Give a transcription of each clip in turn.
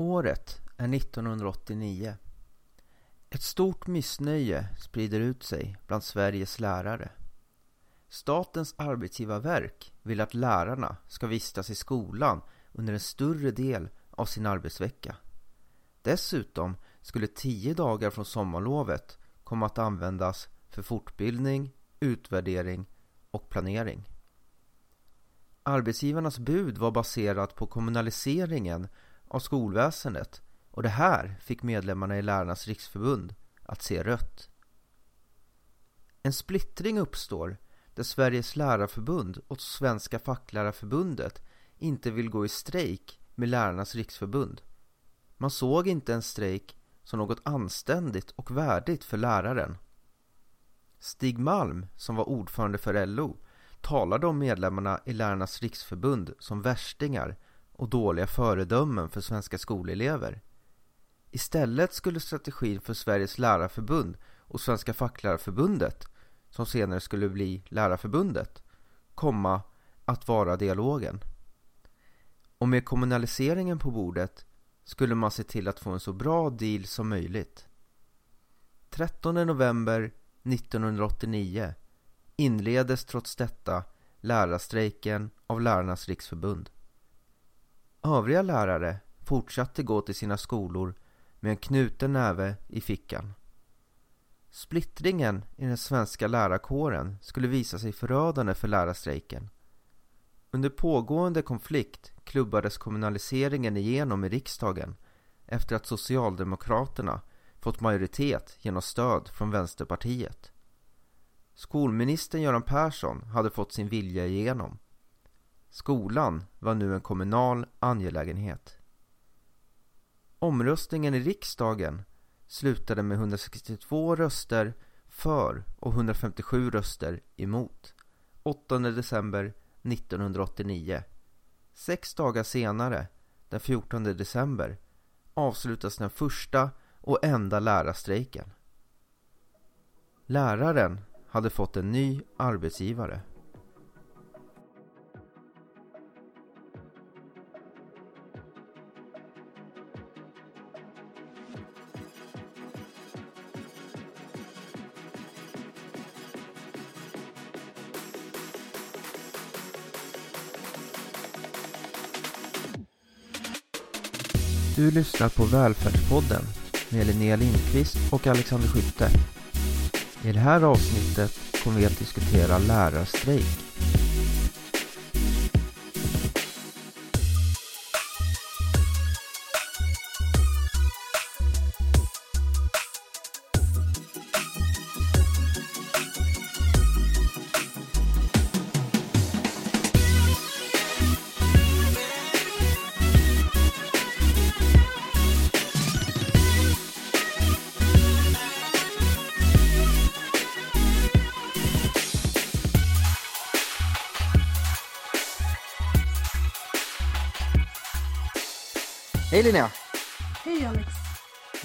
Året är 1989. Ett stort missnöje sprider ut sig bland Sveriges lärare. Statens arbetsgivarverk vill att lärarna ska vistas i skolan under en större del av sin arbetsvecka. Dessutom skulle tio dagar från sommarlovet komma att användas för fortbildning, utvärdering och planering. Arbetsgivarnas bud var baserat på kommunaliseringen av skolväsendet och det här fick medlemmarna i Lärarnas riksförbund att se rött. En splittring uppstår där Sveriges lärarförbund och Svenska facklärarförbundet inte vill gå i strejk med Lärarnas riksförbund. Man såg inte en strejk som något anständigt och värdigt för läraren. Stig Malm, som var ordförande för LO, talade om medlemmarna i Lärarnas riksförbund som värstingar och dåliga föredömen för svenska skolelever. Istället skulle strategin för Sveriges lärarförbund och Svenska facklärarförbundet, som senare skulle bli Lärarförbundet, komma att vara dialogen. Och med kommunaliseringen på bordet skulle man se till att få en så bra deal som möjligt. 13 november 1989 inleddes trots detta lärarstrejken av Lärarnas riksförbund. Övriga lärare fortsatte gå till sina skolor med en knuten näve i fickan. Splittringen i den svenska lärarkåren skulle visa sig förödande för lärarstrejken. Under pågående konflikt klubbades kommunaliseringen igenom i riksdagen efter att Socialdemokraterna fått majoritet genom stöd från Vänsterpartiet. Skolministern Göran Persson hade fått sin vilja igenom. Skolan var nu en kommunal angelägenhet. Omröstningen i riksdagen slutade med 162 röster för och 157 röster emot. 8 december 1989. Sex dagar senare, den 14 december, avslutas den första och enda lärarstrejken. Läraren hade fått en ny arbetsgivare. Du lyssnar på Välfärdspodden med Linnea Lindqvist och Alexander Skytte. I det här avsnittet kommer vi att diskutera lärarstrejk.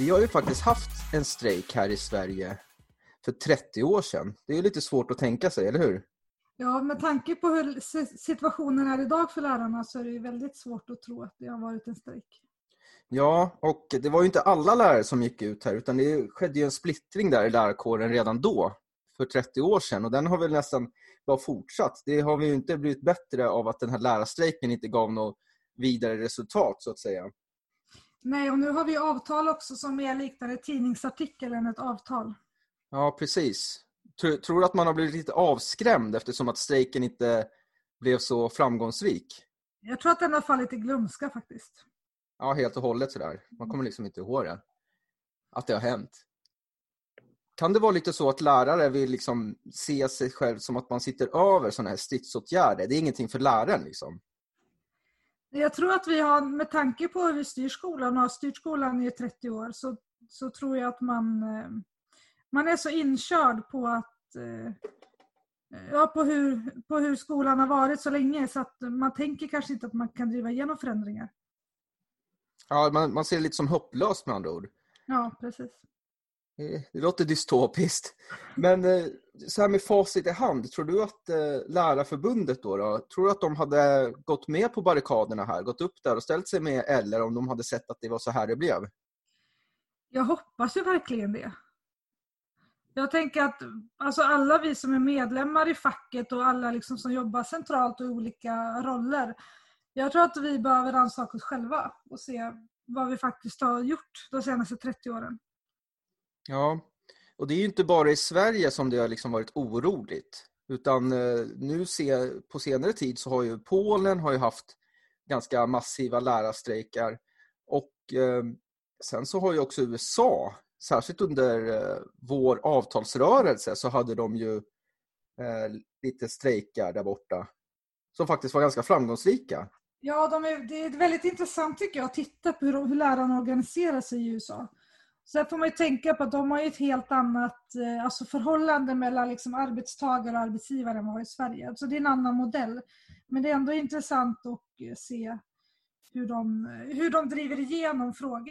Vi har ju faktiskt haft en strejk här i Sverige för 30 år sedan. Det är lite svårt att tänka sig, eller hur? Ja, med tanke på hur situationen är idag för lärarna så är det väldigt svårt att tro att det har varit en strejk. Ja, och det var ju inte alla lärare som gick ut här utan det skedde ju en splittring där i lärarkåren redan då, för 30 år sedan. Och den har väl nästan bara fortsatt. Det har vi ju inte blivit bättre av att den här lärarstrejken inte gav något vidare resultat så att säga. Nej, och nu har vi avtal också som är liknande tidningsartikel än ett avtal. Ja, precis. Tror, tror du att man har blivit lite avskrämd eftersom att strejken inte blev så framgångsrik? Jag tror att den har fallit i glömska faktiskt. Ja, helt och hållet sådär. Man kommer liksom inte ihåg det. Att det har hänt. Kan det vara lite så att lärare vill liksom se sig själv som att man sitter över sådana här stridsåtgärder? Det är ingenting för läraren liksom. Jag tror att vi har, med tanke på hur vi styr skolan och har styrt skolan i 30 år, så, så tror jag att man, eh, man är så inkörd på att eh, Ja, på hur, på hur skolan har varit så länge så att man tänker kanske inte att man kan driva igenom förändringar. Ja, man, man ser det lite som hopplöst med andra ord. Ja, precis. Det, låter dystopiskt. Men eh, så här med facit i hand, tror du att eh, Lärarförbundet då, då, tror du att de hade gått med på barrikaderna här, gått upp där och ställt sig med eller om de hade sett att det var så här det blev? Jag hoppas ju verkligen det. Jag tänker att alltså alla vi som är medlemmar i facket och alla liksom som jobbar centralt och i olika roller. Jag tror att vi behöver rannsaka oss själva och se vad vi faktiskt har gjort de senaste 30 åren. Ja, och det är ju inte bara i Sverige som det har liksom varit oroligt. Utan eh, nu se, på senare tid så har ju Polen har ju haft ganska massiva lärarstrejkar. Och eh, sen så har ju också USA, särskilt under eh, vår avtalsrörelse så hade de ju eh, lite strejkar där borta. Som faktiskt var ganska framgångsrika. Ja, de är, det är väldigt intressant tycker jag att titta på hur, hur lärarna organiserar sig i USA. Sen får man ju tänka på att de har ett helt annat eh, alltså förhållande mellan liksom arbetstagare och arbetsgivare än vad vi har i Sverige. Alltså det är en annan modell. Men det är ändå intressant att eh, se hur de, hur de driver igenom frågor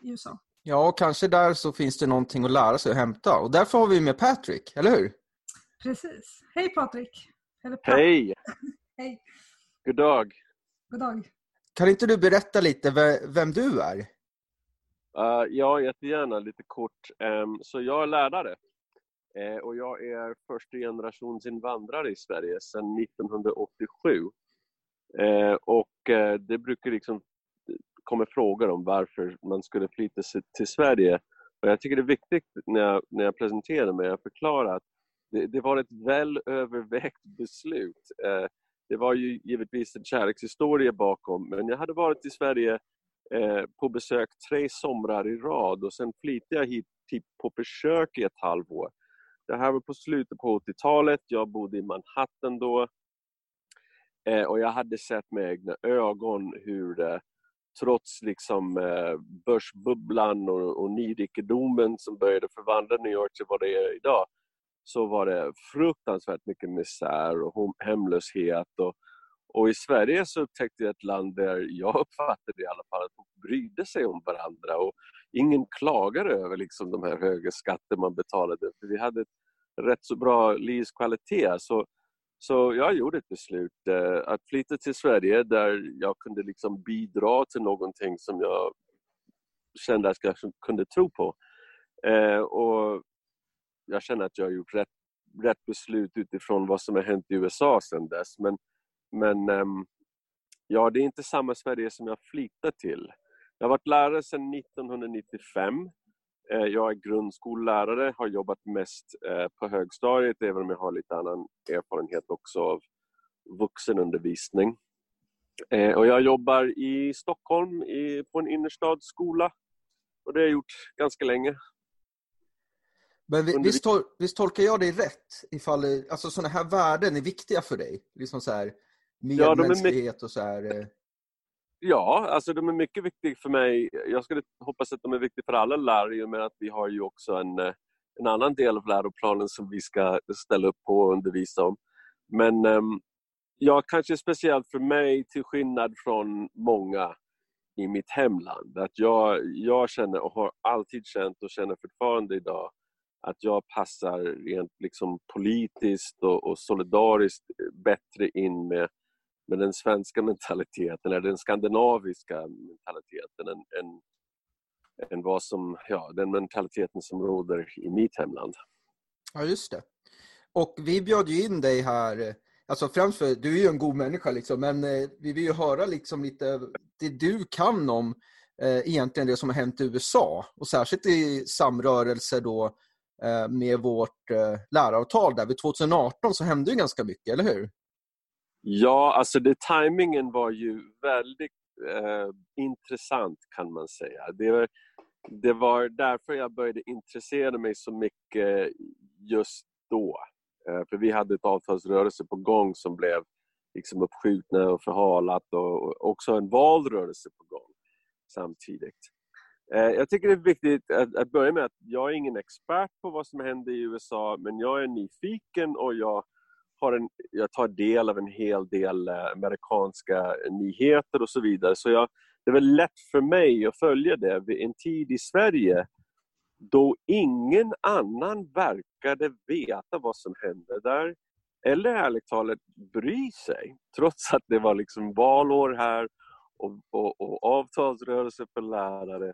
i USA. Ja, och kanske där så finns det någonting att lära sig och hämta. Och därför har vi med Patrick, eller hur? Precis. Hej Patrik! Hej! Hej! God dag! God dag! Kan inte du berätta lite vem du är? Uh, ja, jättegärna lite kort. Um, så jag är lärare uh, och jag är första generations invandrare i Sverige sedan 1987. Uh, eh, och det brukar liksom komma frågor om varför man skulle flytta sig till Sverige. Och jag tycker det är viktigt när jag, när jag presenterar mig att förklara att det, det var ett väl övervägt beslut. det var ju givetvis en kärlekshistoria bakom men jag hade varit i Sverige Eh, på besök tre somrar i rad och sen flyttade jag hit typ på besök i ett halvår. Det här var på slutet på 80-talet, jag bodde i Manhattan då. Eh, och jag hade sett med egna ögon hur eh, trots liksom eh, börsbubblan och, och nyrikedomen som började förvandla New York till vad det är idag, så var det fruktansvärt mycket misär och hemlöshet och och i Sverige så upptäckte jag ett land där jag uppfattade i alla fall att folk brydde sig om varandra och ingen klagade över liksom de här höga skatter man betalade. För vi hade ett rätt så bra livskvalitet. Så, så jag gjorde ett beslut eh, att flytta till Sverige där jag kunde liksom bidra till någonting som jag kände att jag kunde tro på. Eh, och jag känner att jag har gjort rätt, rätt beslut utifrån vad som har hänt i USA sedan dess. Men men um, ja, det är inte samma Sverige som jag flyttat till. Jag har varit lärare sedan 1995. Eh, jag är grundskollärare, har jobbat mest eh, på högstadiet även om jag har lite annan erfarenhet också av vuxenundervisning. Eh, och jag jobbar i Stockholm på en innerstadsskola och det har jag gjort ganska länge. Men visst, visst tolkar jag dig rätt ifall alltså, sådana här värden är viktiga för dig? Liksom så här, medmänsklighet ja, och så här. Eh. Ja, alltså de är mycket viktiga för mig. Jag skulle hoppas att de är viktiga för alla lärare i och med att vi har ju också en, eh, en annan del av läroplanen som vi ska ställa upp på och undervisa om. Men um, ja, kanske speciellt för mig till skillnad från många i mitt hemland. Att jag, jag känner och har alltid känt och känner fortfarande idag att jag passar rent liksom politiskt och, och solidariskt bättre in med med den svenska mentaliteten, eller den skandinaviska mentaliteten än, än, än vad som, ja, den mentaliteten som råder i mitt hemland. Ja, just det. Och vi bjöd ju in dig här, alltså främst för, du är ju en god människa liksom, men eh, vi vill ju höra liksom lite det du kan om eh, egentligen det som har hänt i USA och särskilt i samrörelse då eh, med vårt eh, läraravtal där vid 2018 så hände ju ganska mycket, eller hur? Ja, alltså det, timingen var ju väldigt eh, intressant kan man säga. Det var, det var därför jag började intressera mig så mycket just då. Eh, för vi hade ett avtalsrörelse på gång som blev liksom uppskjutna och förhalat och också en valrörelse på gång samtidigt. Eh, jag tycker det är viktigt att, att börja med att jag är ingen expert på vad som händer i USA men jag är nyfiken och jag har en, jag tar del av en hel del eh, amerikanska nyheter och så vidare. Så jag, det är väl lätt för mig att följa det. Vid en tid i Sverige då ingen annan verkade veta vad som hände där eller ärligt talat bry sig trots att det var liksom valår här och, och, och avtalsrörelse för lärare.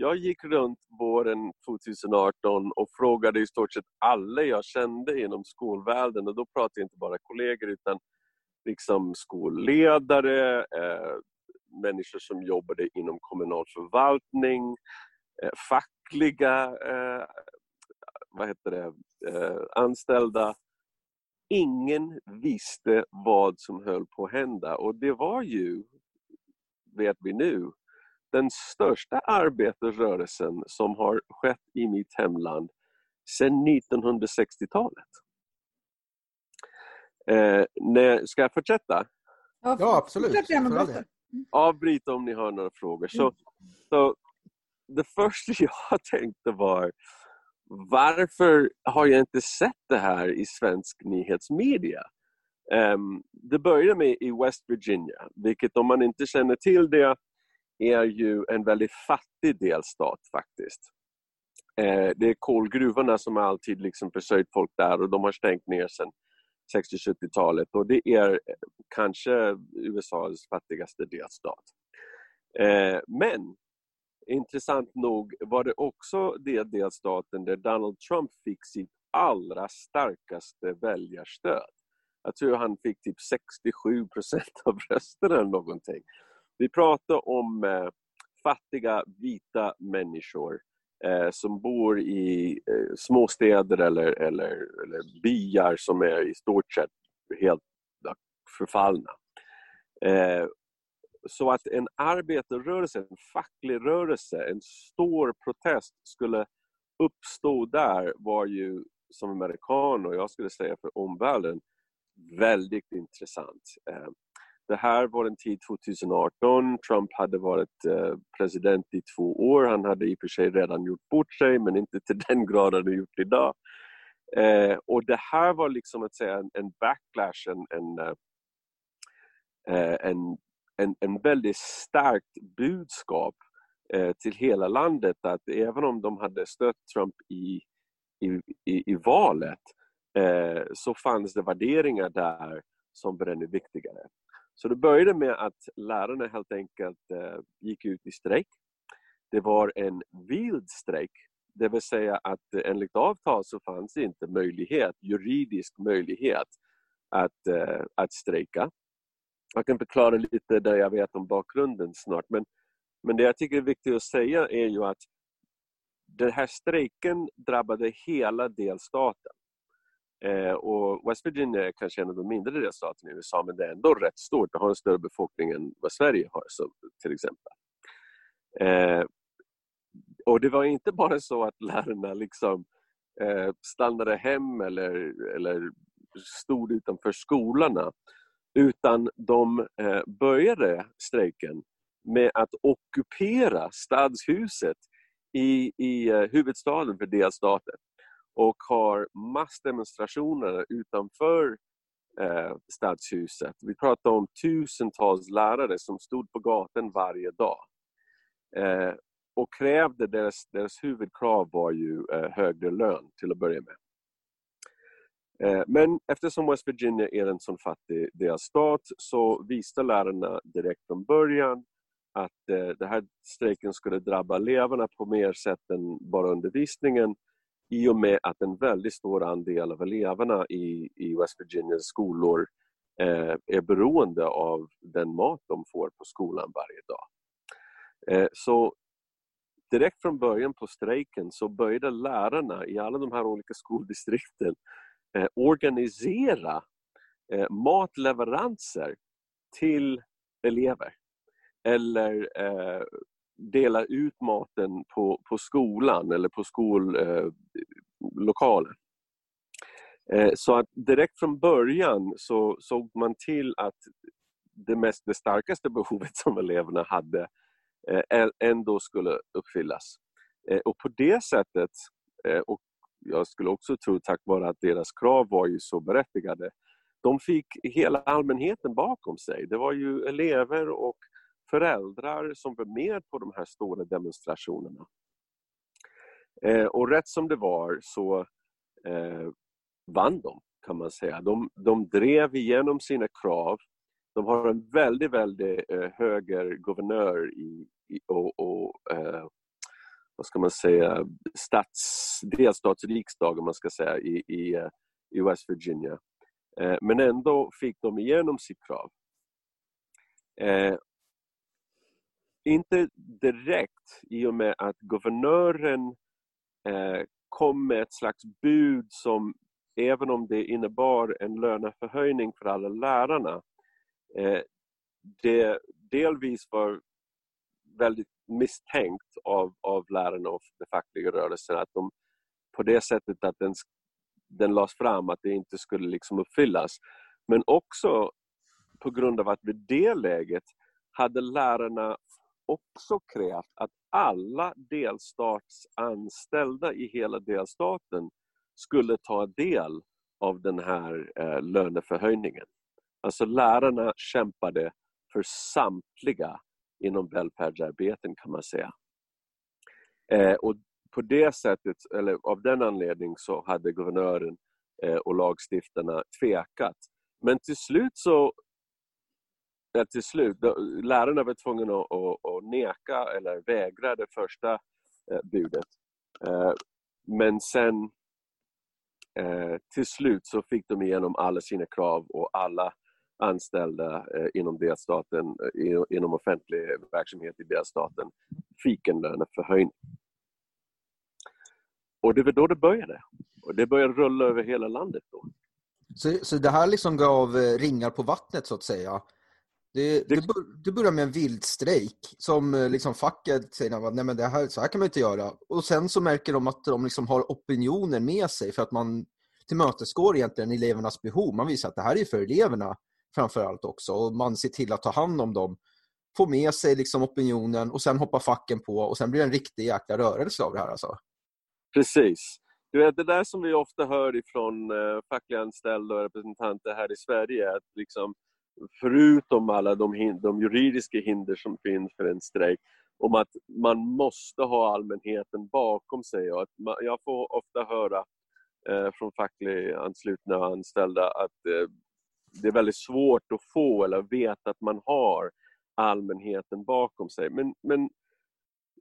Jag gick runt våren 2018 och frågade i stort sett alla jag kände inom skolvärlden och då pratade jag inte bara kollegor utan liksom skolledare, eh, människor som jobbade inom kommunal förvaltning, eh, fackliga eh, vad heter det, eh, anställda. Ingen visste vad som höll på att hända och det var ju, vet vi nu, den största arbetarrörelsen som har skett i mitt hemland sedan 1960-talet. Eh, när, ska jag fortsätta? Ja, absolut. Fortsätt gärna del. Avbryt om ni har några frågor. Så, så det första jag tänkte var varför har jag inte sett det här i svensk nyhetsmedia? Ehm, det började med i West Virginia, vilket om man inte känner till det är ju en väldigt fattig delstat faktiskt. Eh, det är kolgruvorna som alltid liksom försörjt folk där och de har stängt ner sedan 60-70-talet och det är eh, kanske USAs fattigaste delstat. Eh, men intressant nog var det också den delstaten där Donald Trump fick sitt allra starkaste väljarstöd. Jag tror han fick typ 67 procent av rösterna eller någonting. Vi pratar om eh, fattiga vita människor eh, som bor i eh, småstäder eller, eller, eller byar som är i stort sett helt förfallna. Eh, så att en arbetarrörelse, en facklig rörelse, en stor protest skulle uppstå där var ju som amerikan och jag skulle säga för omvärlden väldigt intressant. Eh, det här var en tid 2018. Trump hade varit eh, president i två år. Han hade i och för sig redan gjort bort sig men inte till den grad han gjort idag. Eh, och det här var liksom att säga en, en backlash, en, en, eh, eh, en, en, en väldigt starkt budskap eh, till hela landet att även om de hade stött Trump i, i, i, i valet eh, så fanns det värderingar där som var ännu viktigare. Så det började med att lärarna helt enkelt eh, gick ut i strejk. Det var en vild strejk, det vill säga att enligt avtal så fanns det inte möjlighet, juridisk möjlighet att, eh, att strejka. Jag kan förklara lite där jag vet om bakgrunden snart men, men det jag tycker är viktigt att säga är ju att den här strejken drabbade hela delstaten. Eh, och West Virginia är kanske en av de mindre delstaterna i USA men det är ändå rätt stort. Det har en större befolkning än vad Sverige har så, till exempel. Eh, och det var inte bara så att lärarna liksom eh, stannade hem eller, eller stod utanför skolorna utan de eh, började strejken med att ockupera stadshuset i, i eh, huvudstaden för delstaten och har massdemonstrationer utanför eh, stadshuset. Vi pratar om tusentals lärare som stod på gatan varje dag. Eh, och krävde, deras, deras huvudkrav var ju eh, högre lön till att börja med. Eh, men eftersom West Virginia är en sån fattig delstat så visste lärarna direkt från början att eh, den här strejken skulle drabba eleverna på mer sätt än bara undervisningen i och med att en väldigt stor andel av eleverna i, i West Virginias skolor eh, är beroende av den mat de får på skolan varje dag. Eh, så direkt från början på strejken så började lärarna i alla de här olika skoldistrikten eh, organisera eh, matleveranser till elever eller eh, dela ut maten på, på skolan eller på skollokalen. Eh, eh, så att direkt från början så såg man till att det, mest, det starkaste behovet som eleverna hade eh, ändå skulle uppfyllas. Eh, och på det sättet, eh, och jag skulle också tro tack vare att deras krav var ju så berättigade, de fick hela allmänheten bakom sig. Det var ju elever och föräldrar som var med på de här stora demonstrationerna. Eh, och rätt som det var så eh, vann de, kan man säga. De, de drev igenom sina krav. De har en väldigt, väldigt eh, höger guvernör i, i och, och eh, vad ska man säga, stats, delstatsriksdag, om man ska säga, i, i, eh, i West Virginia. Eh, men ändå fick de igenom sitt krav. Eh, inte direkt i och med att guvernören eh, kom med ett slags bud som, även om det innebar en löneförhöjning för alla lärarna, eh, det delvis var väldigt misstänkt av, av lärarna och den fackliga rörelsen att de på det sättet att den, den lades fram att det inte skulle liksom uppfyllas. Men också på grund av att vid det läget hade lärarna också krävt att alla delstatsanställda i hela delstaten skulle ta del av den här eh, löneförhöjningen. Alltså lärarna kämpade för samtliga inom välfärdsarbeten kan man säga. Eh, och på det sättet, eller av den anledningen så hade guvernören eh, och lagstiftarna tvekat. Men till slut så där till slut, lärarna var tvungna att, att, att neka eller vägra det första eh, budet. Eh, men sen eh, till slut så fick de igenom alla sina krav och alla anställda inom delstaten, inom offentlig verksamhet i delstaten fick en löneförhöjning. Och det var då det började. Och det började rulla över hela landet då. Så, så det här liksom gav ringar på vattnet så att säga? Det, det, det börjar med en vild strejk som eh, liksom facket säger nej men det här, så här kan man inte göra. Och sen så märker de att de liksom har opinionen med sig för att man tillmötesgår egentligen elevernas behov. Man visar att det här är för eleverna framför allt också och man ser till att ta hand om dem. Får med sig liksom opinionen och sen hoppar facken på och sen blir det en riktig jäkla rörelse av det här alltså. Precis. Du vet, det där som vi ofta hör ifrån eh, fackliga anställda och representanter här i Sverige, att liksom förutom alla de, de juridiska hinder som finns för en strejk, om att man måste ha allmänheten bakom sig. Och att man, jag får ofta höra eh, från fackligt anslutna anställda att eh, det är väldigt svårt att få eller veta att man har allmänheten bakom sig. Men, men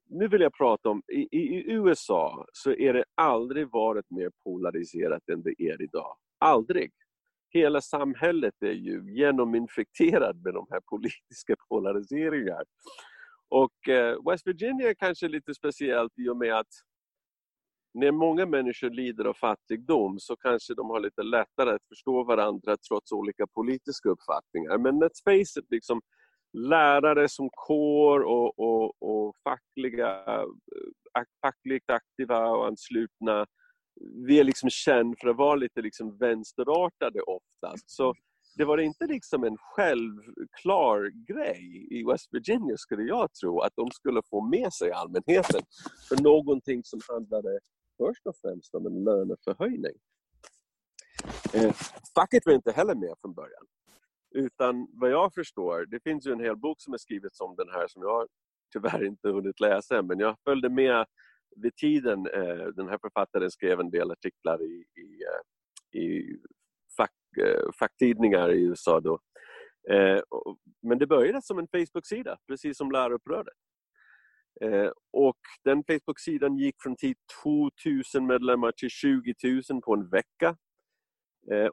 nu vill jag prata om, i, i USA så är det aldrig varit mer polariserat än det är idag. Aldrig hela samhället är ju genominfekterat med de här politiska polariseringarna. Och eh, West Virginia är kanske lite speciellt i och med att när många människor lider av fattigdom så kanske de har lite lättare att förstå varandra trots olika politiska uppfattningar. Men let's face it, liksom, lärare som kår och, och, och fackliga, eh, fackligt aktiva och anslutna vi är liksom känd för att vara lite liksom vänsterartade oftast. Så det var inte liksom en självklar grej i West Virginia skulle jag tro att de skulle få med sig allmänheten för någonting som handlade först och främst om en löneförhöjning. Eh, facket var inte heller med från början. Utan vad jag förstår, det finns ju en hel bok som är skriven om den här som jag tyvärr inte hunnit läsa men jag följde med vid tiden, eh, den här författaren skrev en del artiklar i, i, eh, i fack, eh, facktidningar i USA då. Men det började som en Facebook-sida, precis som Lärarupproret. Och den Facebook-sidan gick från typ 2000 medlemmar till 20 000 på en vecka.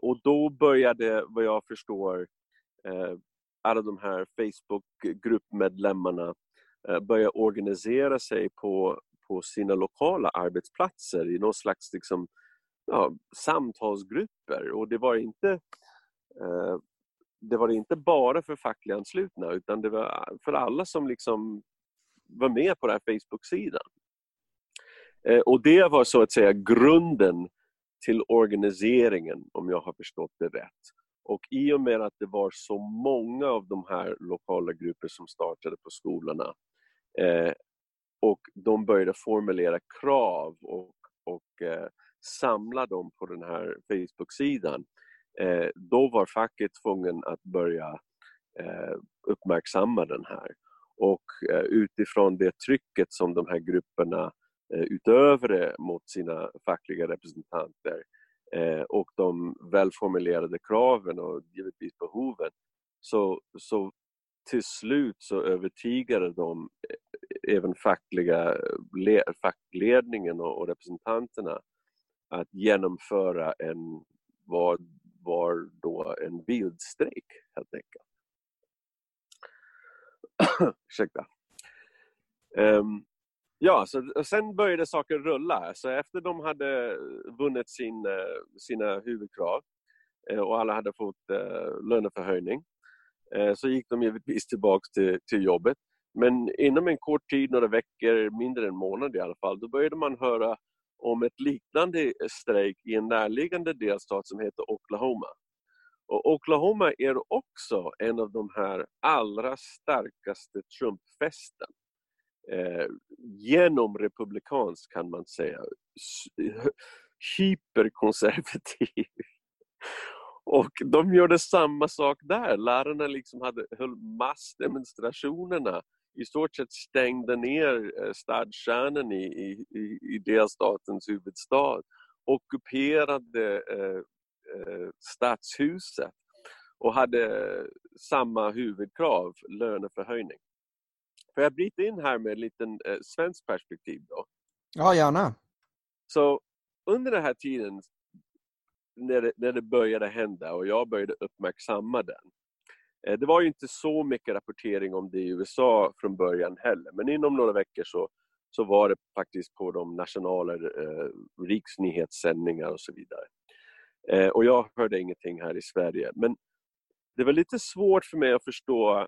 Och då började, vad jag förstår, alla de här Facebook-gruppmedlemmarna börja organisera sig på på sina lokala arbetsplatser i någon slags liksom, ja, samtalsgrupper. Och det var inte eh, det var inte bara för fackligt anslutna utan det var för alla som liksom var med på den här Facebook-sidan. Eh, och det var så att säga grunden till organiseringen om jag har förstått det rätt. Och i och med att det var så många av de här lokala grupper som startade på skolorna eh, och de började formulera krav och, och eh, samla dem på den här Facebook-sidan. Eh, då var facket tvungen att börja eh, uppmärksamma den här. Och eh, utifrån det trycket som de här grupperna eh, utövade mot sina fackliga representanter eh, och de välformulerade kraven och givetvis behoven så, så till slut så övertygade de eh, även fackliga, fackledningen och representanterna att genomföra en, vad var då en bildstrejk helt enkelt. Ursäkta. Um, ja, så sen började saker rulla. Så efter de hade vunnit sin, eh, sina huvudkrav eh, och alla hade fått uh, löneförhöjning så gick de givetvis tillbaks till, till jobbet. Men inom en kort tid, några veckor, mindre än en månad i alla fall, då började man höra om ett liknande strejk i en närliggande delstat som heter Oklahoma. Och Oklahoma är också en av de här allra starkaste Trumpfästen. Eh, genom republikansk kan man säga. Hyperkonservativ. Och de gjorde samma sak där. Lärarna liksom hade, höll massdemonstrationerna i stort sett stängde ner eh, stadskärnan i, i, i delstatens huvudstad, ockuperade eh, eh, stadshuset och hade samma huvudkrav, löneförhöjning. Får jag bryta in här med ett liten eh, svensk perspektiv då? Ja, gärna. Så under den här tiden när det, när det började hända och jag började uppmärksamma den Eh, det var ju inte så mycket rapportering om det i USA från början heller, men inom några veckor så, så var det faktiskt på de nationella eh, riksnyhetssändningar och så vidare. Eh, och jag hörde ingenting här i Sverige. Men det var lite svårt för mig att förstå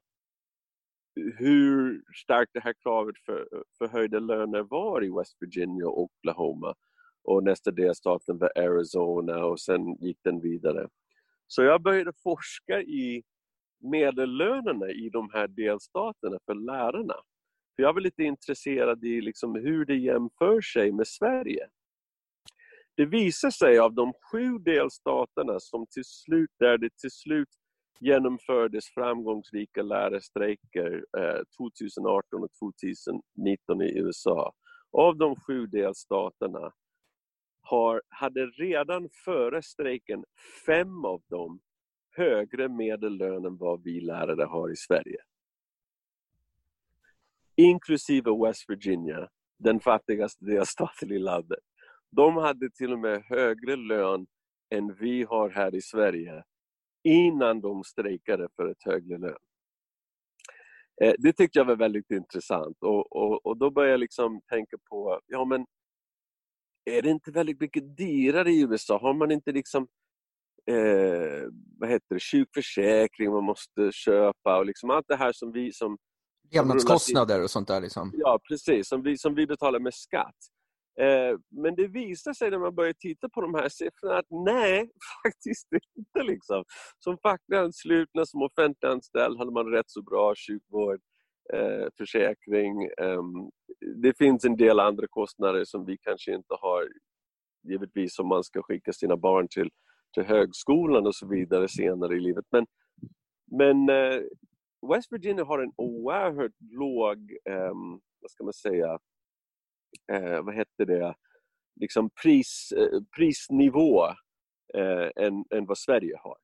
hur starkt det här kravet för, för höjda löner var i West Virginia och Oklahoma och nästa delstaten var Arizona och sen gick den vidare. Så jag började forska i medellönerna i de här delstaterna för lärarna. För jag var lite intresserad i liksom hur det jämför sig med Sverige. Det visar sig av de sju delstaterna som till slut, där det till slut genomfördes framgångsrika lärarstrejker eh, 2018 och 2019 i USA. Av de sju delstaterna har, hade redan före strejken fem av dem högre medellön än vad vi lärare har i Sverige. Inklusive West Virginia, den fattigaste delstaten i landet. De hade till och med högre lön än vi har här i Sverige innan de strejkade för ett högre lön. Eh, det tyckte jag var väldigt intressant och, och, och då började jag liksom tänka på, ja men är det inte väldigt mycket dyrare i USA? Har man inte liksom eh, vad heter det, sjukförsäkring man måste köpa och liksom allt det här som vi som... Levnadskostnader och sånt där liksom. Ja, precis. Som vi, som vi betalar med skatt. Eh, men det visar sig när man börjar titta på de här siffrorna att nej, faktiskt inte. Liksom. Som fackanslutna, som offentliganställd hade man rätt så bra sjukvård, eh, försäkring. Eh, det finns en del andra kostnader som vi kanske inte har, givetvis om man ska skicka sina barn till till högskolan och så vidare senare i livet. Men, men eh, West Virginia har en oerhört låg, eh, vad ska man säga, eh, vad heter det, liksom pris, eh, prisnivå eh, än, än vad Sverige har.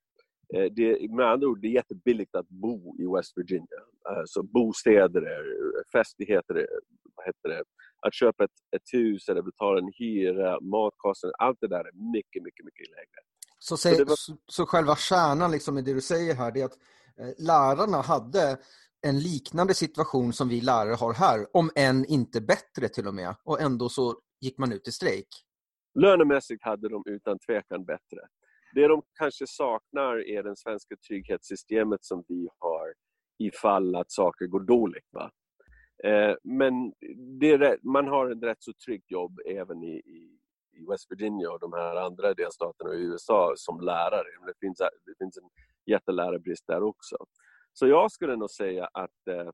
Eh, det, med andra ord, det är jättebilligt att bo i West Virginia. Alltså bostäder, fastigheter, vad heter det, att köpa ett, ett hus eller betala en hyra, matkostnader, allt det där är mycket, mycket, mycket lägre. Så, så, var... så, så, själva kärnan liksom i det du säger här, det är att eh, lärarna hade en liknande situation som vi lärare har här, om än inte bättre till och med. Och ändå så gick man ut i strejk. Lönemässigt hade de utan tvekan bättre. Det de kanske saknar är det svenska trygghetssystemet som vi har ifall att saker går dåligt. Va? Eh, men man har ett rätt så tryggt jobb även i, i, i West Virginia och de här andra delstaterna i USA som lärare. Det finns, det finns en jättelärarbrist där också. Så jag skulle nog säga att eh,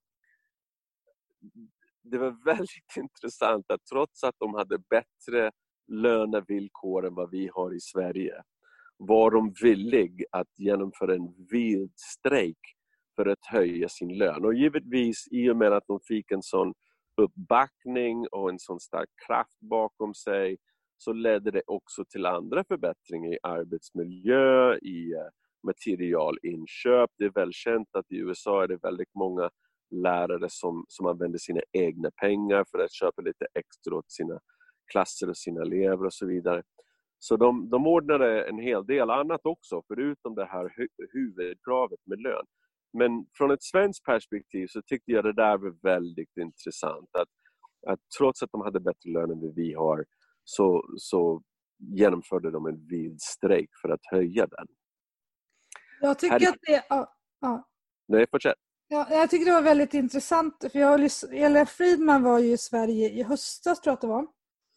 det var väldigt intressant att trots att de hade bättre lönevillkor än vad vi har i Sverige var de villiga att genomföra en vild strejk för att höja sin lön. Och givetvis i och med att de fick en sån uppbackning och en sån stark kraft bakom sig så ledde det också till andra förbättringar i arbetsmiljö, i eh, materialinköp. Det är välkänt att i USA är det väldigt många lärare som, som använder sina egna pengar för att köpa lite extra åt sina klasser och sina elever och så vidare. Så de, de ordnade en hel del annat också, förutom det här hu huvudkravet med lön. Men från ett svenskt perspektiv så tyckte jag det där var väldigt intressant. Att, att trots att de hade bättre lön än vi har så, så genomförde de en vild strejk för att höja den. Jag tycker Här... att det... Ja, ja. Nej, fortsätt. Ja, jag tycker det var väldigt intressant. För jag, Ella Friedman var ju i Sverige i höstas, tror jag att det var.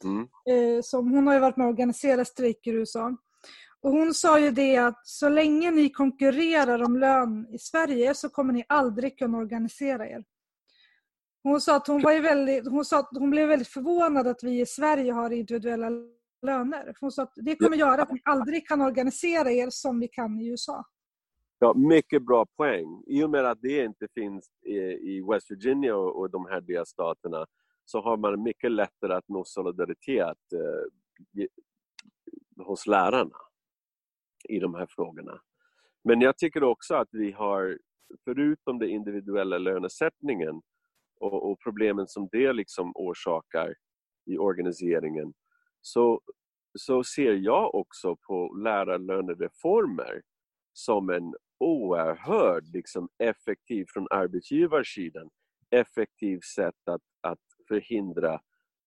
Mm. Eh, som, hon har ju varit med och organiserat strejker i USA. Och hon sa ju det att så länge ni konkurrerar om lön i Sverige så kommer ni aldrig kunna organisera er. Hon sa att hon, var väldigt, hon, sa att hon blev väldigt förvånad att vi i Sverige har individuella löner. Hon sa att det kommer göra att ni aldrig kan organisera er som vi kan i USA. Ja, mycket bra poäng. I och med att det inte finns i West Virginia och de här delstaterna så har man mycket lättare att nå solidaritet eh, hos lärarna i de här frågorna. Men jag tycker också att vi har, förutom den individuella lönesättningen och, och problemen som det liksom orsakar i organiseringen, så, så ser jag också på lärarlönereformer som en oerhörd, liksom, effektiv från arbetsgivarsidan effektiv sätt att, att förhindra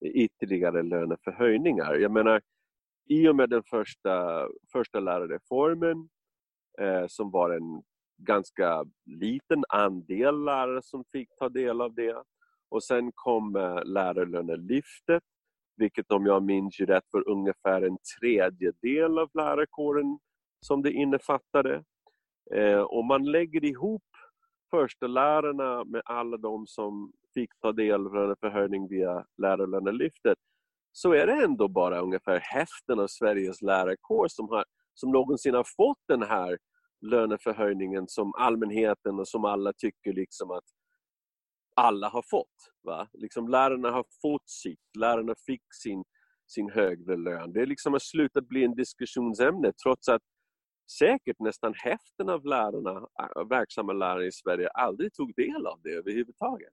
ytterligare löneförhöjningar. Jag menar, i och med den första, första lärarreformen eh, som var en ganska liten andel lärare som fick ta del av det. Och sen kom eh, lärarlönelyftet, vilket om jag minns rätt var ungefär en tredjedel av lärarkåren som det innefattade. Eh, om man lägger ihop första lärarna med alla de som fick ta del av löneförhöjning via lärarlönelyftet så är det ändå bara ungefär hälften av Sveriges lärarkår som, har, som någonsin har fått den här löneförhöjningen som allmänheten och som alla tycker liksom att alla har fått. Va? Liksom lärarna har fått sitt, lärarna fick sin, sin högre lön. Det liksom har slutat bli en diskussionsämne trots att säkert nästan hälften av lärarna, äh, verksamma lärare i Sverige aldrig tog del av det överhuvudtaget.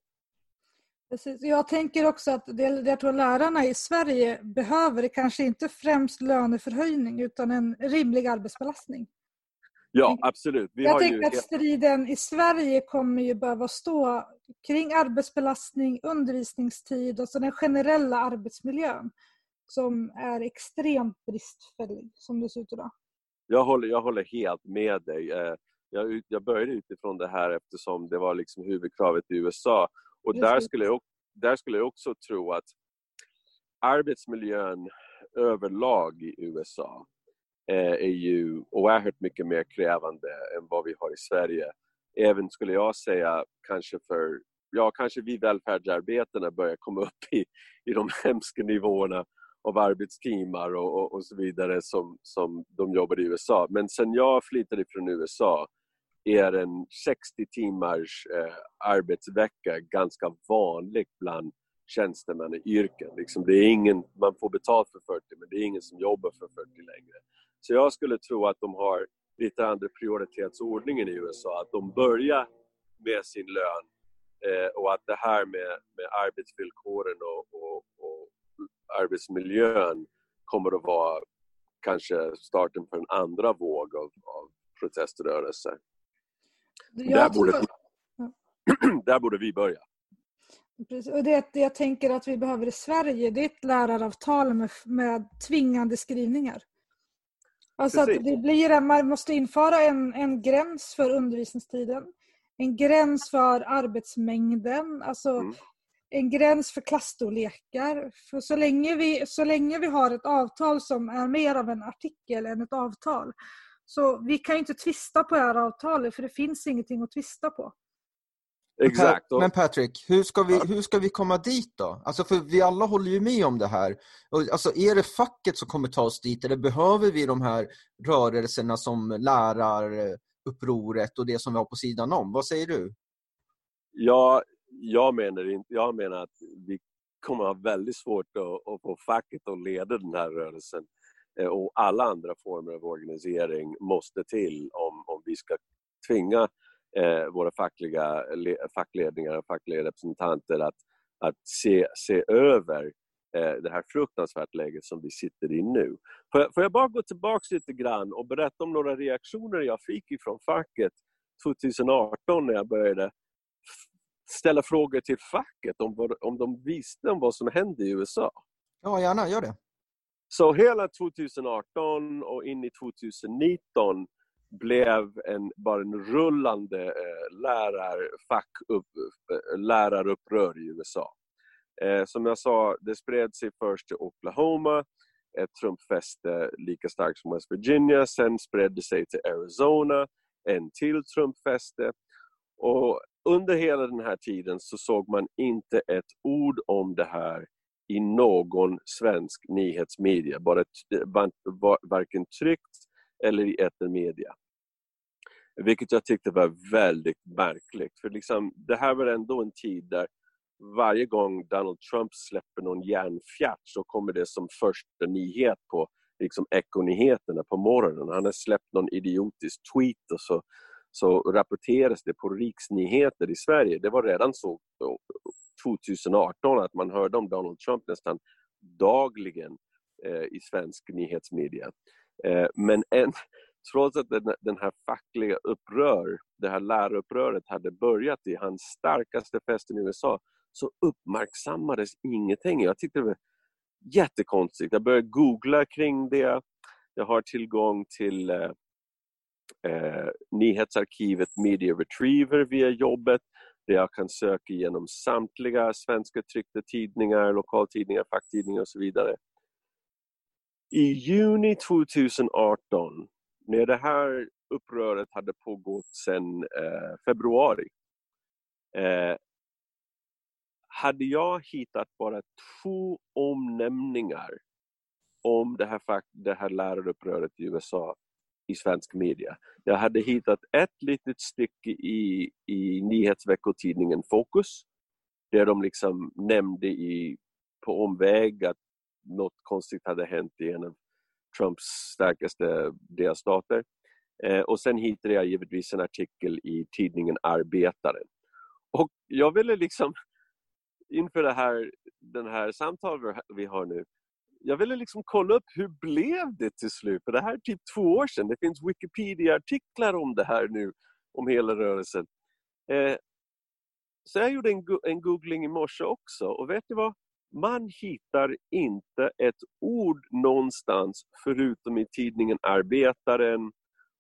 Precis. Jag tänker också att det jag tror lärarna i Sverige behöver kanske inte främst löneförhöjning utan en rimlig arbetsbelastning. Ja, absolut. Vi jag tänker att striden i Sverige kommer ju behöva stå kring arbetsbelastning, undervisningstid och så den generella arbetsmiljön som är extremt bristfällig som det ser ut idag. Jag håller, jag håller helt med dig. Eh, jag, jag började utifrån det här eftersom det var liksom huvudkravet i USA och där skulle, jag, där skulle jag också tro att arbetsmiljön överlag i USA Eh, är ju oerhört mycket mer krävande än vad vi har i Sverige. Även skulle jag säga kanske för, ja kanske vi välfärdsarbetarna börjar komma upp i, i de hemska nivåerna av arbetstimmar och, och, och, så vidare som, som de jobbar i USA. Men sen jag flyttade från USA är en 60 timmars eh, arbetsvecka ganska vanligt bland tjänstemannayrken. Liksom det är ingen, man får betalt för 40 men det är ingen som jobbar för 40 längre. Så jag skulle tro att de har lite andra prioritetsordningen i USA. Att de börjar med sin lön eh, och att det här med, med arbetsvillkoren och, och, och arbetsmiljön kommer att vara kanske starten för en andra våg av, av proteströrelser. Där borde, vi, där borde vi börja. Precis. Och det, det jag tänker att vi behöver i Sverige det är ett läraravtal med, med tvingande skrivningar. Alltså att det blir, man måste införa en, en gräns för undervisningstiden, en gräns för arbetsmängden, alltså mm. en gräns för klassstorlekar. För så länge, vi, så länge vi har ett avtal som är mer av en artikel än ett avtal så vi kan inte tvista på det här avtalet för det finns ingenting att tvista på. Exakt. Men Patrick, hur ska, vi, hur ska vi komma dit då? Alltså för vi alla håller ju med om det här. Alltså är det facket som kommer ta oss dit eller behöver vi de här rörelserna som lärarupproret och det som vi har på sidan om? Vad säger du? Ja, jag, menar, jag menar att vi kommer ha väldigt svårt att, att få facket att leda den här rörelsen. Eh, och alla andra former av organisering måste till om, om vi ska tvinga eh, våra fackliga fackledningar och fackliga representanter att, att se, se över eh, det här fruktansvärt läget som vi sitter i nu. Får jag, får jag bara gå tillbaka lite grann och berätta om några reaktioner jag fick ifrån facket 2018 när jag började ställa frågor till facket om, om de visste om vad som hände i USA. Ja, gärna, gör det. Så hela 2018 och in i 2019 blev en, bara en rullande eh, lärar, upp, eh, lärarupprör i USA. Eh, som jag sa, det spred sig först till Oklahoma, ett Trumpfäste lika starkt som West Virginia, sen spred det sig till Arizona, en till Trumpfäste. Och under hela den här tiden så såg man inte ett ord om det här i någon svensk nyhetsmedia, bara varken tryckt eller i etermedia. Vilket jag tyckte var väldigt märkligt, för liksom, det här var ändå en tid där varje gång Donald Trump släpper någon järnfjärt så kommer det som första nyhet på liksom ekonyheterna på morgonen. Han har släppt någon idiotisk tweet och så, så rapporteras det på riksnyheter i Sverige. Det var redan så 2018 att man hörde om Donald Trump nästan dagligen eh, i svensk nyhetsmedia. Eh, men en, trots att den, den, här fackliga upprör, det här läraruppröret hade börjat i hans starkaste fästen i USA så uppmärksammades ingenting. Jag tyckte det var jättekonstigt. Jag började googla kring det. Jag har tillgång till eh, eh, nyhetsarkivet Media Retriever via jobbet där jag kan söka igenom samtliga svenska tryckta tidningar, lokaltidningar, facktidningar och så vidare. I juni 2018, när det här uppröret hade pågått sedan eh, februari, eh, hade jag hittat bara två omnämningar om det här, det här läraruppröret i USA i svensk media. Jag hade hittat ett litet stycke i, i nyhetsveckotidningen Fokus där de liksom nämnde i, på omväg att något konstigt hade hänt i en av Trumps starkaste delstater. Eh, och sen hittade jag givetvis en artikel i tidningen Arbetaren. Och jag ville liksom inför det här, den här samtalet vi har nu jag ville liksom kolla upp hur blev det till slut? För det här är typ två år sedan. Det finns Wikipedia-artiklar om det här nu, om hela rörelsen. Eh, så jag gjorde en, en googling i morse också och vet du vad? Man hittar inte ett ord någonstans förutom i tidningen Arbetaren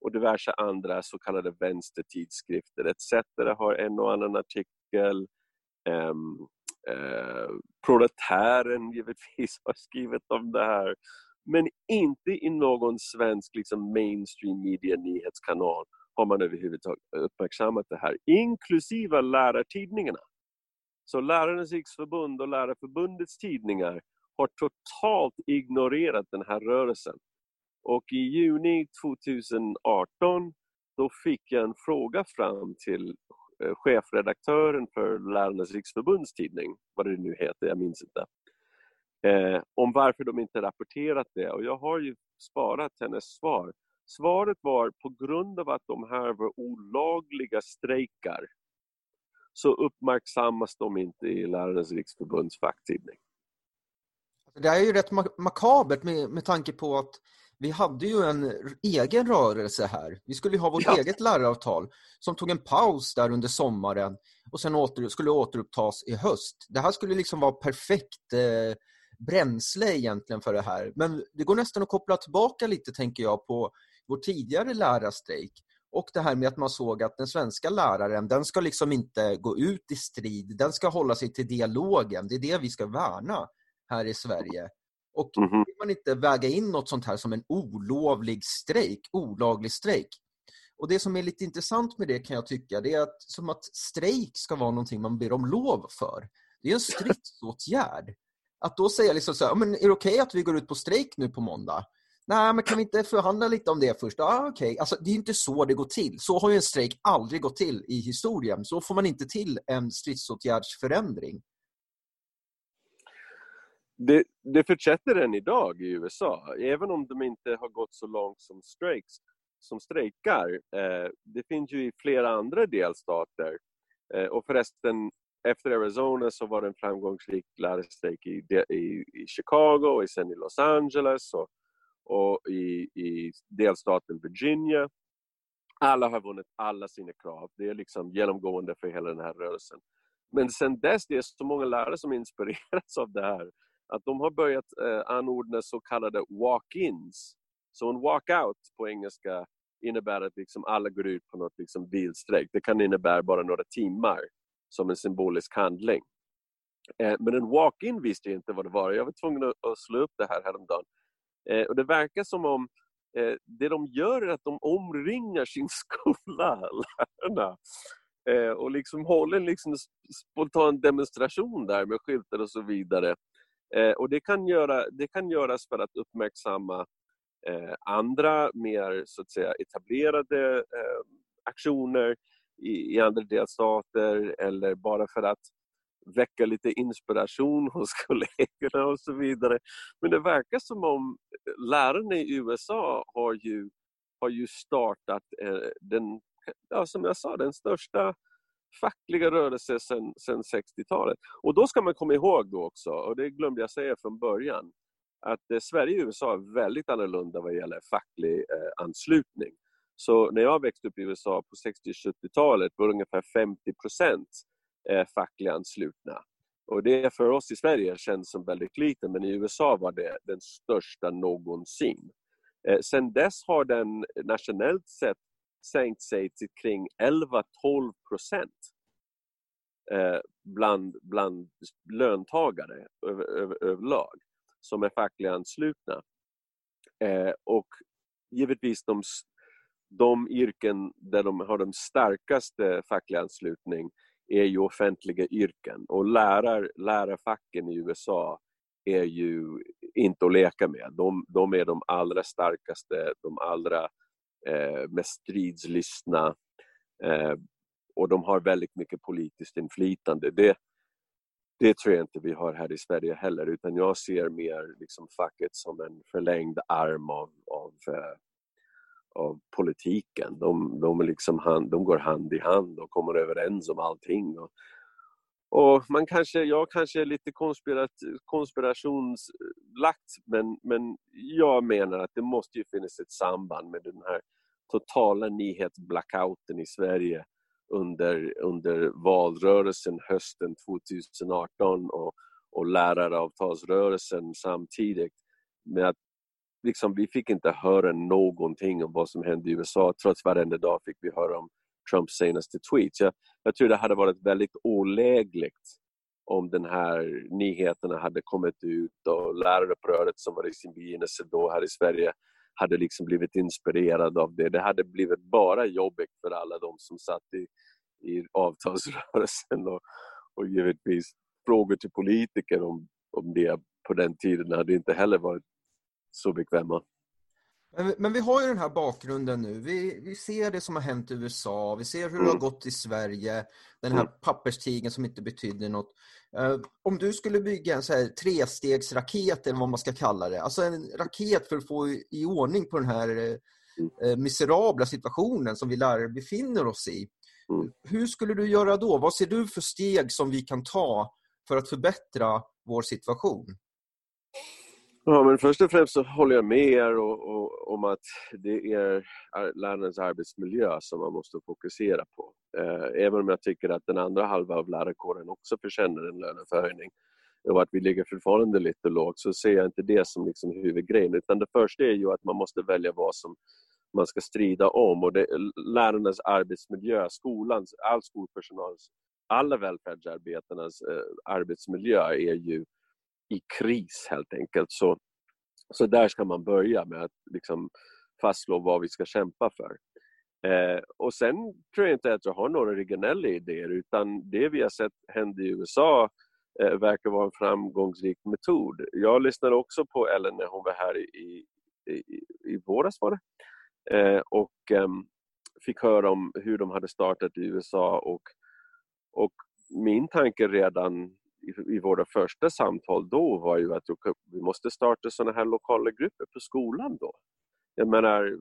och diverse andra så kallade vänstertidskrifter. ETC har en och annan artikel. Um, uh, Proletären givetvis har skrivit om det här. Men inte i någon svensk liksom, mainstream media nyhetskanal har man överhuvudtaget uppmärksammat det här, inklusive lärartidningarna. Så Lärarnas riksförbund och Lärarförbundets tidningar har totalt ignorerat den här rörelsen. Och i juni 2018 då fick jag en fråga fram till eh, chefredaktören för Lärarnas riksförbunds tidning, vad det nu heter, jag minns inte, eh, om varför de inte rapporterat det. Och jag har ju sparat hennes svar. Svaret var på grund av att de här var olagliga strejkar så uppmärksammas de inte i Lärarnas riksförbunds facktidning. Det är ju rätt makabert med, med tanke på att vi hade ju en egen rörelse här. Vi skulle ha vårt ja. eget läraravtal som tog en paus där under sommaren och sen åter, skulle återupptas i höst. Det här skulle liksom vara perfekt eh, bränsle egentligen för det här. Men det går nästan att koppla tillbaka lite, tänker jag, på vår tidigare lärarstrejk och det här med att man såg att den svenska läraren, den ska liksom inte gå ut i strid, den ska hålla sig till dialogen. Det är det vi ska värna här i Sverige. Och mm -hmm. vill man inte väga in något sånt här som en olovlig strejk, olaglig strejk. Och det som är lite intressant med det kan jag tycka, det är att, som att strejk ska vara någonting man ber om lov för. Det är en stridsåtgärd. Att då säga liksom så här, men är det okej okay att vi går ut på strejk nu på måndag? Nej, men kan vi inte förhandla lite om det först? Ah, okay. alltså, det är inte så det går till. Så har ju en strejk aldrig gått till i historien. Så får man inte till en stridsåtgärdsförändring. Det, det fortsätter än idag i USA, även om de inte har gått så långt som strejks, som strejkar. Eh, det finns ju i flera andra delstater. Eh, och förresten, efter Arizona så var det en framgångsrik lärarstrejk i, i, i Chicago och sen i Los Angeles och, och i, i delstaten Virginia. Alla har vunnit alla sina krav. Det är liksom genomgående för hela den här rörelsen. Men sen dess det är så många lärare som inspirerats av det här att de har börjat eh, anordna så kallade walk-ins. Så en walk-out på engelska innebär att liksom alla går ut på något liksom bilstrejk. Det kan innebära bara några timmar som en symbolisk handling. Eh, men en walk-in visste jag inte vad det var. Jag var tvungen att slå upp det här häromdagen. Eh, och det verkar som om eh, det de gör är att de omringar sin skola, lärarna. Eh, och liksom håller liksom en spontan demonstration där med skyltar och så vidare. Eh, och det kan, göra, det kan göras för att uppmärksamma eh, andra mer så att säga etablerade aktioner i, i andra delstater eller bara för att väcka lite inspiration hos kollegorna och så vidare. Men det verkar som om eh, lärarna i USA har ju, har ju startat eh, den, ja, som jag sa, den största fackliga rörelsen sedan, sedan 60-talet. Och då ska man komma ihåg då också, och det glömde jag säga från början, att eh, Sverige och USA är väldigt annorlunda vad gäller facklig eh, anslutning. Så när jag växte upp i USA på 60-70-talet var det ungefär 50 procent eh, fackligt anslutna. Och det för oss i Sverige känns som väldigt lite, men i USA var det den största någonsin. Eh, sen dess har den nationellt sett sänkt sig till kring 11-12 procent eh, bland, bland löntagare över, över, överlag som är fackligt anslutna. Eh, och givetvis de de yrken där de har den starkaste fackliga anslutning är ju offentliga yrken och lärar, lärarfacken i USA är ju inte att leka med. De, de är de allra starkaste, de allra eh, mest stridslystna eh, och de har väldigt mycket politiskt inflytande. Det, det tror jag inte vi har här i Sverige heller utan jag ser mer liksom facket som en förlängd arm av, av eh, av politiken. De, de, liksom hand, de går hand i hand och kommer överens om allting. Och, och man kanske, jag kanske är lite konspirat, konspirationslagt men, men jag menar att det måste ju finnas ett samband med den här totala nyhetsblackouten i Sverige under, under valrörelsen hösten 2018 och, och läraravtalsrörelsen samtidigt med att liksom, vi fick inte höra någonting om vad som hände i USA. Trots varenda dag fick vi höra om Trumps senaste tweets. Jag, jag tror det hade varit väldigt olägligt om den här nyheterna hade kommit ut och läraruppröret som var i sin begynnelse då här i Sverige hade liksom blivit inspirerad av det. Det hade blivit bara jobbigt för alla de som satt i, i avtalsrörelsen och, och givetvis frågor till politiker om, om det på den tiden hade inte heller varit så bekväma. Men, men, vi har ju den här bakgrunden nu. Vi, vi ser det som har hänt i USA, vi ser hur mm. det har mm. gått i Sverige, den här mm. papperstigen som inte betydde något. Uh, om du skulle bygga en så här trestegsraket eller vad man ska kalla det, alltså en raket för att få i ordning på den här uh, miserabla situationen som vi lärare befinner oss i. Mm. Hur skulle du göra då? Vad ser du för steg som vi kan ta för att förbättra vår situation? Ja, men först och främst så håller jag med er och, och, om att det är lärarens arbetsmiljö som man måste fokusera på. Eh, även om jag tycker att den andra halvan av lärarkåren också förtjänar en löneförhöjning. Och att vi ligger fortfarande lite lågt så ser jag inte det som liksom huvudgrejen. Utan det första är ju att man måste välja vad som man ska strida om. Och det, lärarnas arbetsmiljö, skolans, all skolpersonals, alla välfärdsarbetarnas eh, arbetsmiljö är ju i kris helt enkelt. Så, så där ska man börja med att liksom fastslå vad vi ska kämpa för. Eh, och sen tror jag inte att jag har några originella idéer utan det vi har sett hända i USA eh, verkar vara en framgångsrik metod. Jag lyssnade också på Ellen när hon var här i, i, i våras var det. Eh, och eh, fick höra om hur de hade startat i USA och, och min tanke redan i, i våra första samtal då var ju att vi måste starta sådana här lokala grupper på skolan då. Jag menar,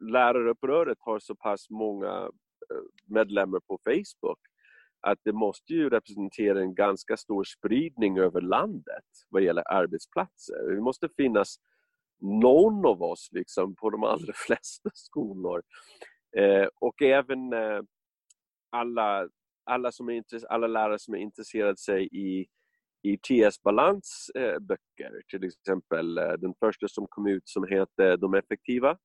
läraruppröret har så pass många eh, medlemmar på Facebook att det måste ju representera en ganska stor spridning över landet vad gäller arbetsplatser. Det måste finnas någon av oss liksom, på de allra flesta skolor. Eh, och även eh, alla, alla, som är alla lärare som är intresserade sig i, i TS Balans eh, böcker. Till exempel eh, den första som kom ut som heter De effektiva.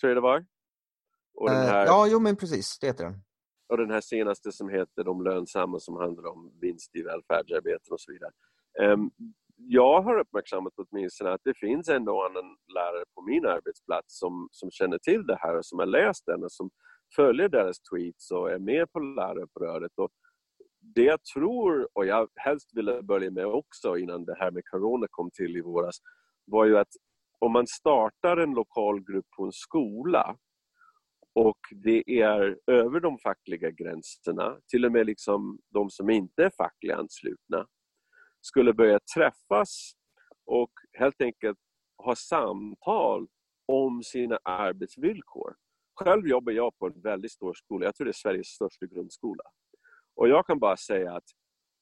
Tror jag det var. Och den eh, här, ja, jo men precis, det heter den. Och den här senaste som heter De lönsamma som handlar om vinst i välfärdsarbeten och så vidare. Um, jag har uppmärksammat åtminstone att det finns en och annan lärare på min arbetsplats som, som känner till det här och som har läst den och som följer deras tweets och är med på läraruppröret. Och det jag tror, och jag helst ville börja med också innan det här med corona kom till i våras, var ju att om man startar en lokal grupp på en skola och det är över de fackliga gränserna, till och med liksom de som inte är fackligt anslutna, skulle börja träffas och helt enkelt ha samtal om sina arbetsvillkor. Själv jobbar jag på en väldigt stor skola, jag tror det är Sveriges största grundskola. Och jag kan bara säga att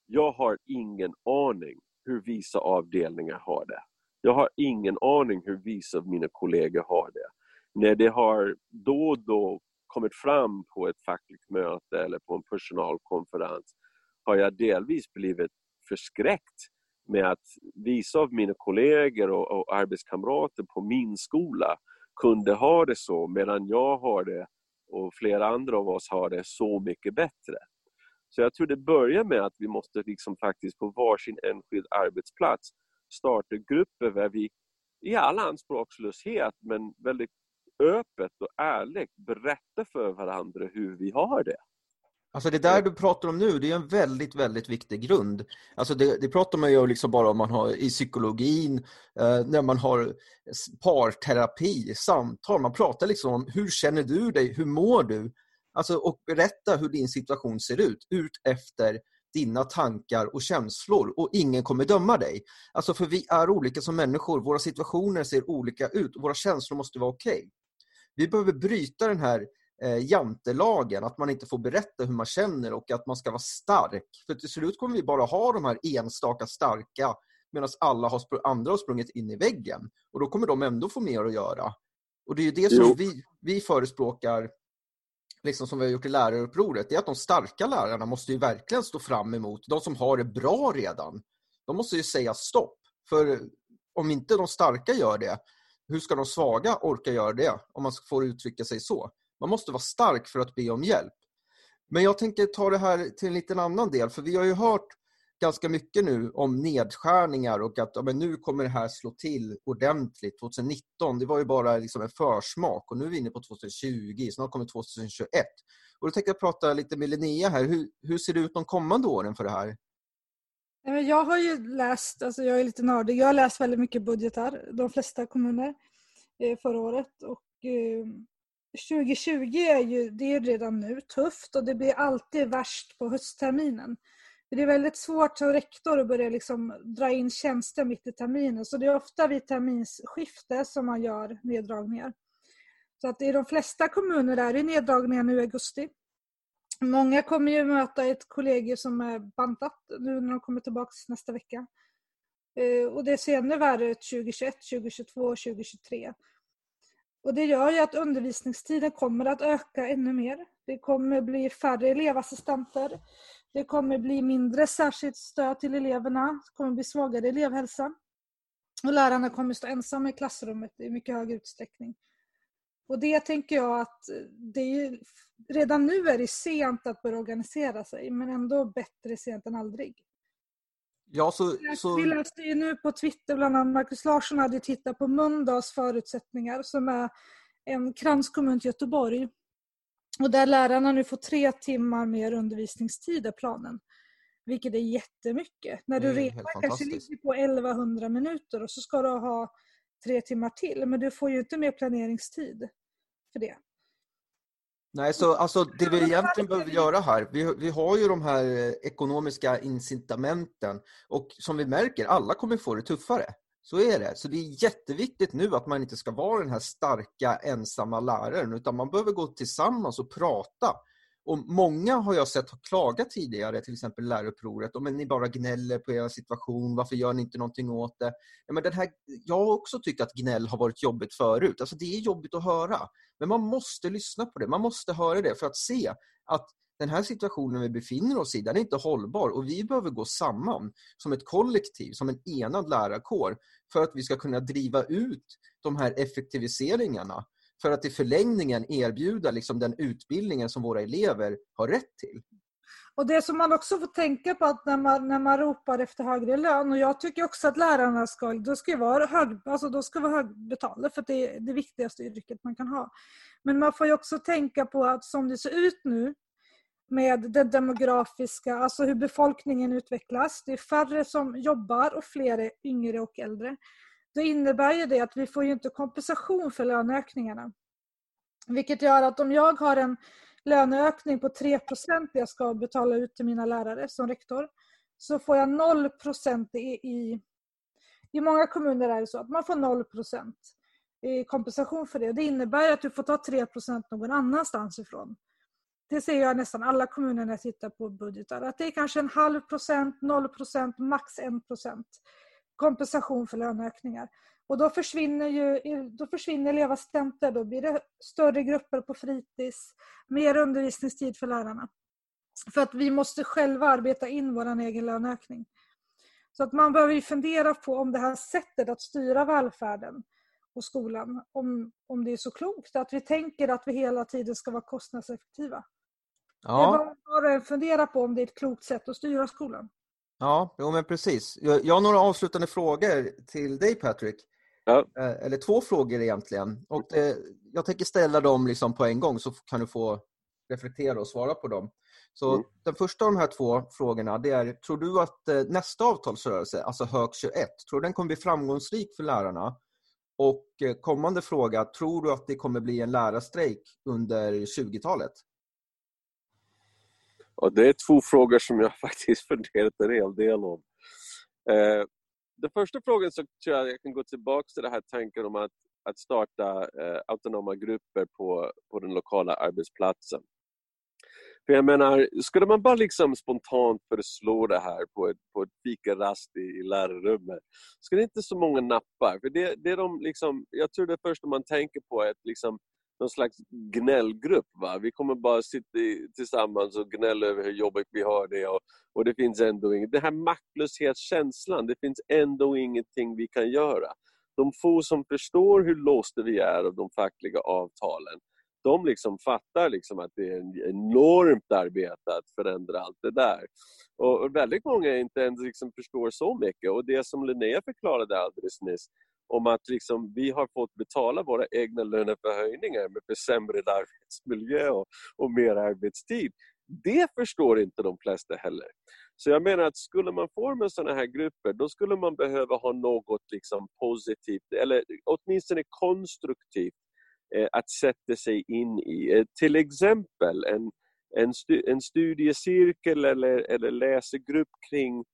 jag har ingen aning hur vissa avdelningar har det. Jag har ingen aning hur vissa av mina kollegor har det. När det har då och då kommit fram på ett fackligt möte eller på en personalkonferens har jag delvis blivit förskräckt med att vissa av mina kollegor och, och arbetskamrater på min skola kunde ha det så medan jag har det och flera andra av oss har det så mycket bättre. Så jag tror det börjar med att vi måste liksom faktiskt på varsin enskild arbetsplats starta grupper där vi i all anspråkslöshet men väldigt öppet och ärligt berättar för varandra hur vi har det. Alltså det där du pratar om nu, det är en väldigt, väldigt viktig grund. Alltså det, det pratar man ju liksom bara om man har i psykologin, eh, när man har parterapi, samtal. Man pratar liksom om hur känner du dig, hur mår du? Alltså, och berätta hur din situation ser ut, ut efter dina tankar och känslor och ingen kommer döma dig. Alltså för vi är olika som människor, våra situationer ser olika ut och våra känslor måste vara okej. Okay. Vi behöver bryta den här eh, jantelagen, att man inte får berätta hur man känner och att man ska vara stark. För till slut kommer vi bara ha de här enstaka starka medan alla har andra har sprungit in i väggen. Och då kommer de ändå få mer att göra. Och det är det som vi, vi förespråkar, liksom som vi har gjort i lärarupproret, det är att de starka lärarna måste ju verkligen stå fram emot de som har det bra redan. De måste ju säga stopp. För om inte de starka gör det, hur ska de svaga orka göra det? Om man får uttrycka sig så. Man måste vara stark för att be om hjälp. Men jag tänker ta det här till en liten annan del, för vi har ju hört ganska mycket nu om nedskärningar och att ja, men nu kommer det här slå till ordentligt. 2019, det var ju bara liksom en försmak och nu är vi inne på 2020, snart kommer 2021. Och då tänkte jag prata lite med Linnea här. Hur, hur ser det ut de kommande åren för det här? Jag har ju läst, alltså jag är lite nördig, jag har läst väldigt mycket budgetar, de flesta kommuner eh, förra året. Och eh, 2020 är ju det är redan nu tufft och det blir alltid värst på höstterminen. Det är väldigt svårt som rektor att börja liksom dra in tjänster mitt i terminen så det är ofta vid terminsskifte som man gör neddragningar. Så att i de flesta kommuner är det neddragningar nu i augusti. Många kommer ju möta ett kollegium som är bantat nu när de kommer tillbaka nästa vecka. Eh, och det ser ännu värre ut 2021, 2022 och 2023. Och det gör ju att undervisningstiden kommer att öka ännu mer. Det kommer bli färre elevassistenter. Det kommer bli mindre särskilt stöd till eleverna. Det kommer bli svagare elevhälsa. Och lärarna kommer stå ensamma i klassrummet i mycket hög utsträckning. Och det tänker jag att det är, redan nu är det sent att börja organisera sig men ändå bättre sent än aldrig. Ja, så, så... Vi läste ju nu på Twitter, bland annat Markus Larsson hade tittat på Mölndals förutsättningar som är en kranskommun till Göteborg. Och där lärarna nu får tre timmar mer undervisningstid är planen. Vilket är jättemycket. När du redan kanske ligger på 1100 minuter och så ska du ha tre timmar till. Men du får ju inte mer planeringstid för det. Nej, så alltså det vi egentligen behöver göra här, vi, vi har ju de här eh, ekonomiska incitamenten och som vi märker, alla kommer få det tuffare. Så är det. Så det är jätteviktigt nu att man inte ska vara den här starka ensamma läraren utan man behöver gå tillsammans och prata. Och Många har jag sett har klagat tidigare, till exempel lärarupproret, om ni bara gnäller på er situation, varför gör ni inte någonting åt det? Ja, men den här, jag har också tyckt att gnäll har varit jobbigt förut. Alltså det är jobbigt att höra. Men man måste lyssna på det, man måste höra det för att se att den här situationen vi befinner oss i, den är inte hållbar och vi behöver gå samman som ett kollektiv, som en enad lärarkår för att vi ska kunna driva ut de här effektiviseringarna för att i förlängningen erbjuda liksom den utbildningen som våra elever har rätt till. Och Det som man också får tänka på att när man, när man ropar efter högre lön, och jag tycker också att lärarna ska, då ska vara, hög, alltså då ska vara högbetalda för det är det viktigaste yrket man kan ha. Men man får också tänka på att som det ser ut nu med det demografiska, alltså hur befolkningen utvecklas. Det är färre som jobbar och fler är yngre och äldre. Det innebär ju det att vi får ju inte kompensation för löneökningarna. Vilket gör att om jag har en löneökning på 3% jag ska betala ut till mina lärare som rektor, så får jag 0 i, i, i många kommuner är det så att man får 0 i kompensation för det. Det innebär att du får ta 3% någon annanstans ifrån. Det ser jag nästan alla kommuner när jag tittar på budgetar. Att det är kanske en halv procent, 0 procent, max 1 procent kompensation för löneökningar. Och då försvinner, ju, då försvinner elevassistenter, då blir det större grupper på fritids, mer undervisningstid för lärarna. För att vi måste själva arbeta in vår egen löneökning. Så att man behöver fundera på om det här sättet att styra välfärden och skolan, om, om det är så klokt att vi tänker att vi hela tiden ska vara kostnadseffektiva. Ja. Bara fundera på om det är ett klokt sätt att styra skolan. Ja, jo, men precis. Jag, jag har några avslutande frågor till dig Patrick. Ja. Eh, eller två frågor egentligen. Och det, jag tänker ställa dem liksom på en gång så kan du få reflektera och svara på dem. Så mm. Den första av de här två frågorna det är, tror du att eh, nästa avtalsrörelse, alltså HÖG 21, tror du den kommer bli framgångsrik för lärarna? Och eh, kommande fråga, tror du att det kommer bli en lärarstrejk under 20-talet? Och det är två frågor som jag faktiskt funderat en hel del om. Eh, den första frågan så tror jag jag kan gå tillbaka till den här tanken om att, att starta eh, autonoma grupper på, på den lokala arbetsplatsen. För jag menar, skulle man bara liksom spontant föreslå det här på ett, på ett fikarast i, i lärarrummet, skulle inte så många nappa. För det, det är de liksom, jag tror det första man tänker på är att liksom, någon slags gnällgrupp. Va? Vi kommer bara sitta tillsammans och gnälla över hur jobbigt vi har det och, och det finns ändå inget. Den här maktlöshetskänslan, det finns ändå ingenting vi kan göra. De få som förstår hur låsta vi är av de fackliga avtalen, de liksom fattar liksom att det är ett enormt arbete att förändra allt det där. Och väldigt många inte ens liksom förstår så mycket. Och det som Linnea förklarade alldeles nyss, om att liksom vi har fått betala våra egna löneförhöjningar med försämrad arbetsmiljö och, och mer arbetstid. Det förstår inte de flesta heller. Så jag menar att skulle man forma sådana här grupper då skulle man behöva ha något liksom positivt eller åtminstone konstruktivt eh, att sätta sig in i. Eh, till exempel en, en, stu, en studiecirkel eller, eller läsegrupp kring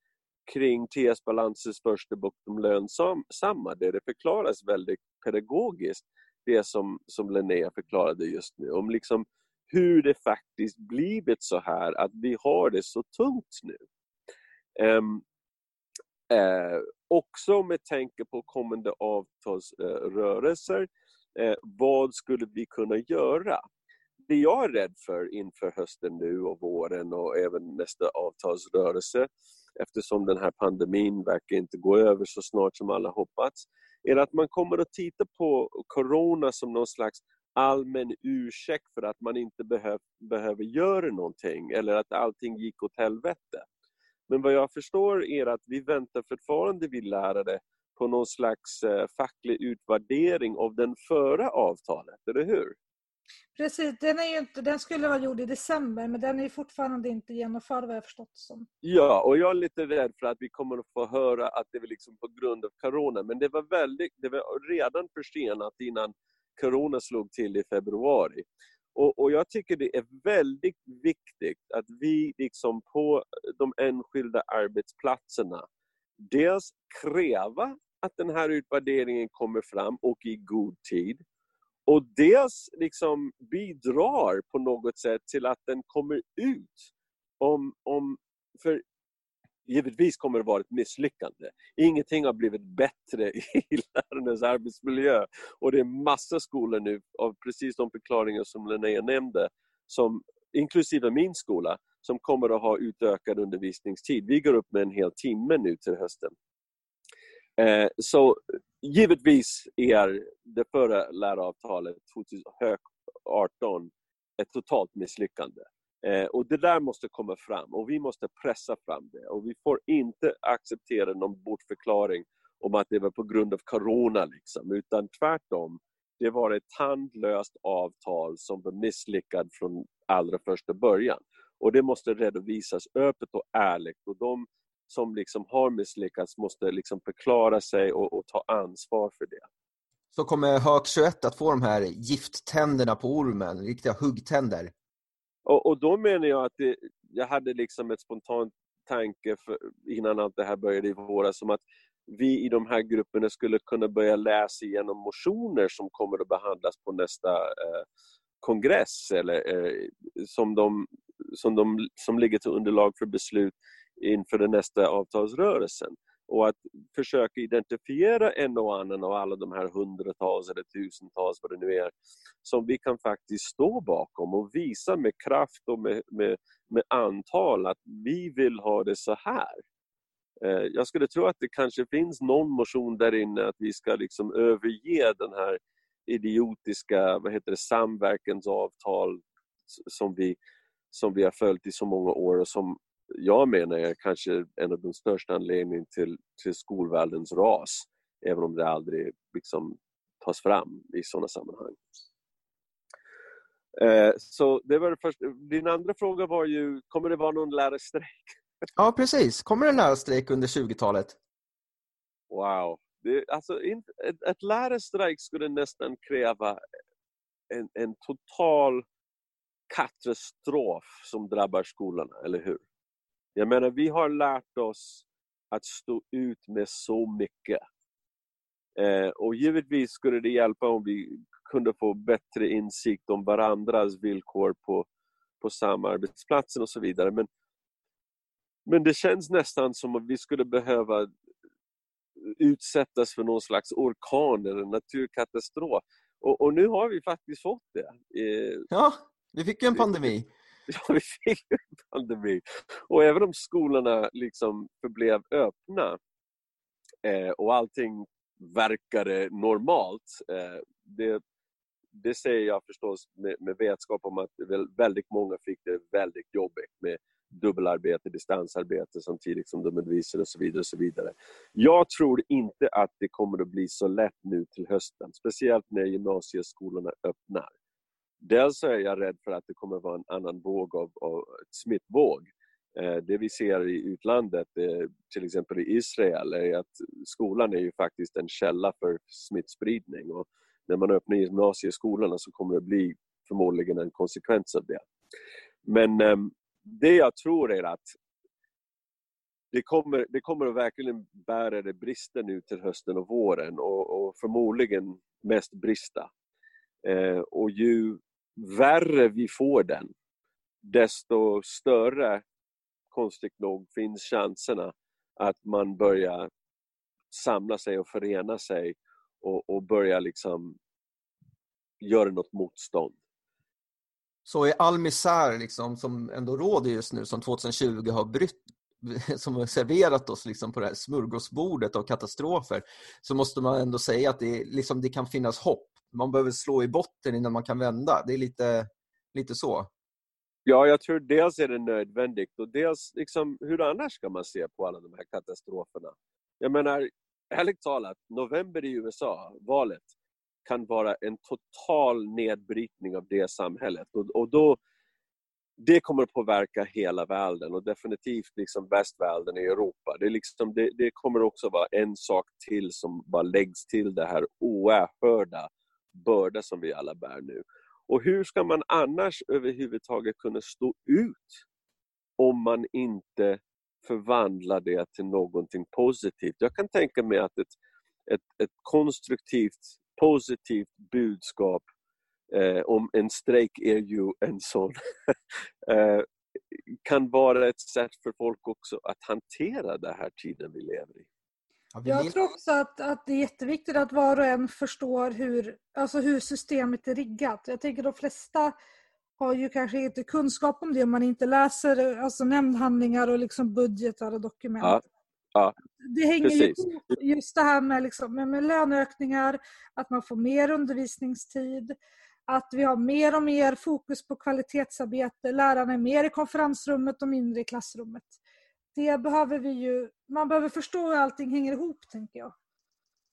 kring T.S. Balanses första bok De lönsamma där det förklaras väldigt pedagogiskt det som, som Linnea förklarade just nu om liksom hur det faktiskt blivit så här att vi har det så tungt nu. Um, uh, också med tanke på kommande avtalsrörelser, uh, vad skulle vi kunna göra? Det jag är rädd för inför hösten nu och våren och även nästa avtalsrörelse eftersom den här pandemin verkar inte gå över så snart som alla hoppats, är att man kommer att titta på corona som någon slags allmän ursäkt för att man inte behöv, behöver göra någonting eller att allting gick åt helvete. Men vad jag förstår är att vi väntar fortfarande, vi lärare, på någon slags eh, facklig utvärdering av den förra avtalet, eller hur? Precis, den, är ju inte, den skulle vara gjord i december men den är fortfarande inte genomförd vad jag förstått som. Ja, och jag är lite rädd för att vi kommer att få höra att det är liksom på grund av corona. Men det var, väldigt, det var redan försenat innan corona slog till i februari. Och, och, jag tycker det är väldigt viktigt att vi liksom på de enskilda arbetsplatserna dels kräva att den här utvärderingen kommer fram och i god tid. Och dels liksom bidrar på något sätt till att den kommer ut. Om, om, för givetvis kommer det vara ett misslyckande. Ingenting har blivit bättre i lärarnas arbetsmiljö. Och det är massa skolor nu, av precis de förklaringar som Linnea nämnde, som, inklusive min skola, som kommer att ha utökad undervisningstid. Vi går upp med en hel timme nu till hösten. Eh, så givetvis är det förra läraravtalet 2018 ett totalt misslyckande. Eh, och det där måste komma fram och vi måste pressa fram det. Och vi får inte acceptera någon bortförklaring om att det var på grund av Corona, liksom, utan tvärtom. Det var ett tandlöst avtal som var misslyckat från allra första början. Och det måste redovisas öppet och ärligt. Och de som liksom har misslyckats måste liksom förklara sig och, och ta ansvar för det. Så kommer Hök 21 att få de här gifttänderna på ormen, riktiga huggtänder? Och, och då menar jag att det, jag hade liksom ett spontant tanke för, innan allt det här började i våras som att vi i de här grupperna skulle kunna börja läsa igenom motioner som kommer att behandlas på nästa eh, kongress eller eh, som, de, som, de, som ligger till underlag för beslut inför den nästa avtalsrörelsen och att försöka identifiera en och annan av alla de här hundratals eller tusentals vad det nu är som vi kan faktiskt stå bakom och visa med kraft och med, med, med antal att vi vill ha det så här. Eh, jag skulle tro att det kanske finns någon motion där inne att vi ska liksom överge den här idiotiska vad heter det, samverkansavtal som vi, som vi har följt i så många år och som jag menar är kanske en av de största anledningarna till, till skolvärldens ras. Även om det aldrig liksom tas fram i sådana sammanhang. Eh, så det var det första. Din andra fråga var ju, kommer det vara någon lärarstrejk? Ja, precis. Kommer det en lärarstrejk under 20-talet? Wow. Det, alltså, ett, ett lärarstrejk skulle nästan kräva en, en total katastrof som drabbar skolorna, eller hur? Jag menar, vi har lärt oss att stå ut med så mycket. Eh, och givetvis skulle det hjälpa om vi kunde få bättre insikt om varandras villkor på, på samarbetsplatsen och så vidare. Men, men det känns nästan som att vi skulle behöva utsättas för någon slags orkan eller naturkatastrof. Och, och nu har vi faktiskt fått det. Eh, ja, vi fick ju en pandemi. Ja, vi fick en pandemi. Och även om skolorna liksom förblev öppna eh, och allting verkade normalt, eh, det, det säger jag förstås med, med vetskap om att väldigt många fick det väldigt jobbigt med dubbelarbete, distansarbete samtidigt som de undervisar och så vidare. Och så vidare. Jag tror inte att det kommer att bli så lätt nu till hösten, speciellt när gymnasieskolorna öppnar. Dels är jag rädd för att det kommer vara en annan våg av, av smittvåg. Eh, det vi ser i utlandet, eh, till exempel i Israel, är att skolan är ju faktiskt en källa för smittspridning. Och när man öppnar gymnasieskolorna så kommer det bli förmodligen en konsekvens av det. Men ehm, det jag tror är att det kommer, det kommer att verkligen bära det brista nu till hösten och våren och, och förmodligen mest brista. Eh, och ju värre vi får den, desto större, konstigt nog, finns chanserna att man börjar samla sig och förena sig och, och börja liksom göra något motstånd. Så i all misär liksom, som ändå råder just nu, som 2020 har brytt, som har serverat oss liksom på det här smörgåsbordet av katastrofer, så måste man ändå säga att det, liksom, det kan finnas hopp man behöver slå i botten innan man kan vända. Det är lite, lite så. Ja, jag tror dels är det nödvändigt och dels liksom, hur annars ska man se på alla de här katastroferna? Jag menar, ärligt talat, november i USA, valet, kan vara en total nedbrytning av det samhället. Och, och då, det kommer att påverka hela världen och definitivt liksom västvärlden i Europa. Det, liksom, det, det, kommer också vara en sak till som bara läggs till det här oerhörda börda som vi alla bär nu. Och hur ska man annars överhuvudtaget kunna stå ut om man inte förvandlar det till någonting positivt? Jag kan tänka mig att ett, ett, ett konstruktivt, positivt budskap eh, om en strejk är ju en sån eh, kan vara ett sätt för folk också att hantera den här tiden vi lever i. Jag tror också att, att det är jätteviktigt att var och en förstår hur, alltså hur systemet är riggat. Jag tänker de flesta har ju kanske inte kunskap om det om man inte läser alltså nämndhandlingar och liksom budgetar och dokument. Ja, ja, det hänger ju ihop just det här med, liksom, med, med löneökningar, att man får mer undervisningstid, att vi har mer och mer fokus på kvalitetsarbete, lärarna är mer i konferensrummet och mindre i klassrummet. Det behöver vi ju, man behöver förstå hur allting hänger ihop tänker jag.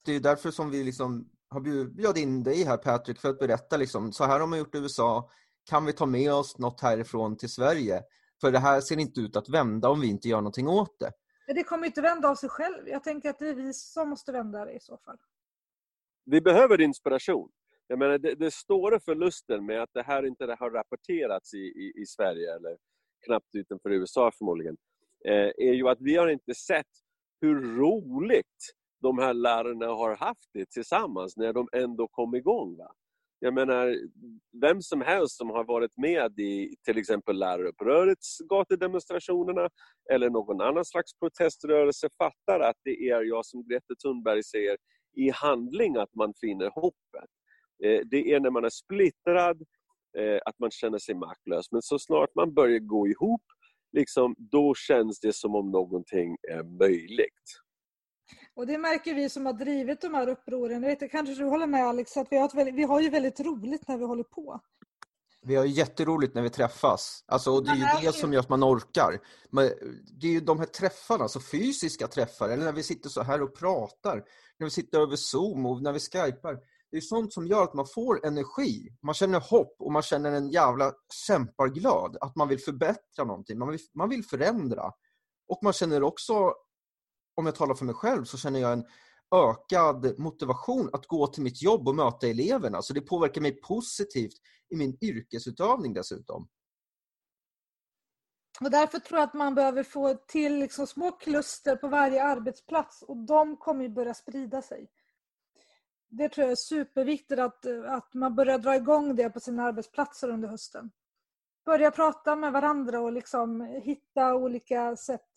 Det är därför som vi liksom har bjudit in dig här Patrick för att berätta liksom, så här har man gjort i USA, kan vi ta med oss något härifrån till Sverige? För det här ser inte ut att vända om vi inte gör någonting åt det. Det kommer inte vända av sig själv. Jag tänker att det är vi som måste vända det i så fall. Vi behöver inspiration. Jag menar, det, det stora förlusten med att det här inte har rapporterats i, i, i Sverige, eller knappt utanför USA förmodligen, Eh, är ju att vi har inte sett hur roligt de här lärarna har haft det tillsammans när de ändå kom igång. Va? Jag menar, vem som helst som har varit med i till exempel lärarupprörets gatudemonstrationerna eller någon annan slags proteströrelse fattar att det är, jag som Greta Thunberg säger, i handling att man finner hoppet. Eh, det är när man är splittrad, eh, att man känner sig maktlös. Men så snart man börjar gå ihop, liksom, då känns det som om någonting är möjligt. Och det märker vi som har drivit de här upproren. Jag vet, kanske du håller med Alex, att vi har, väldigt, vi har ju väldigt roligt när vi håller på. Vi har jätteroligt när vi träffas. Alltså, och det är ju det som gör att man orkar. Men det är ju de här träffarna, alltså fysiska träffar, eller när vi sitter så här och pratar, när vi sitter över Zoom och när vi skypar. Det är sånt som gör att man får energi. Man känner hopp och man känner en jävla kämparglöd. Att man vill förbättra någonting. Man vill, man vill förändra. Och man känner också, om jag talar för mig själv, så känner jag en ökad motivation att gå till mitt jobb och möta eleverna. Så det påverkar mig positivt i min yrkesutövning dessutom. Och därför tror jag att man behöver få till liksom små kluster på varje arbetsplats och de kommer ju börja sprida sig det tror jag är superviktigt att, att man börjar dra igång det på sina arbetsplatser under hösten. Börja prata med varandra och liksom hitta olika sätt.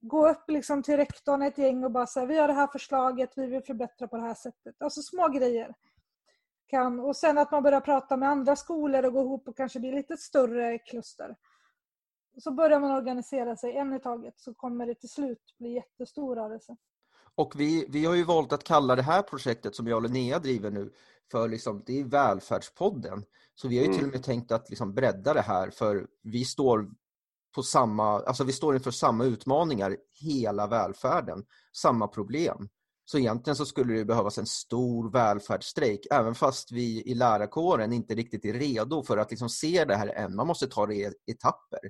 Gå upp liksom till rektorn ett gäng och bara säga vi har det här förslaget, vi vill förbättra på det här sättet. Alltså små grejer. Kan, och sen att man börjar prata med andra skolor och gå ihop och kanske bli lite större kluster. Så börjar man organisera sig en i taget så kommer det till slut bli jättestor rörelse. Och vi, vi har ju valt att kalla det här projektet som jag och Linnea driver nu för liksom, det är Välfärdspodden. Så vi har ju mm. till och med tänkt att liksom bredda det här för vi står på samma, alltså vi står inför samma utmaningar, hela välfärden, samma problem. Så egentligen så skulle det behövas en stor välfärdsstrejk, även fast vi i lärarkåren inte riktigt är redo för att liksom se det här än. Man måste ta det i etapper.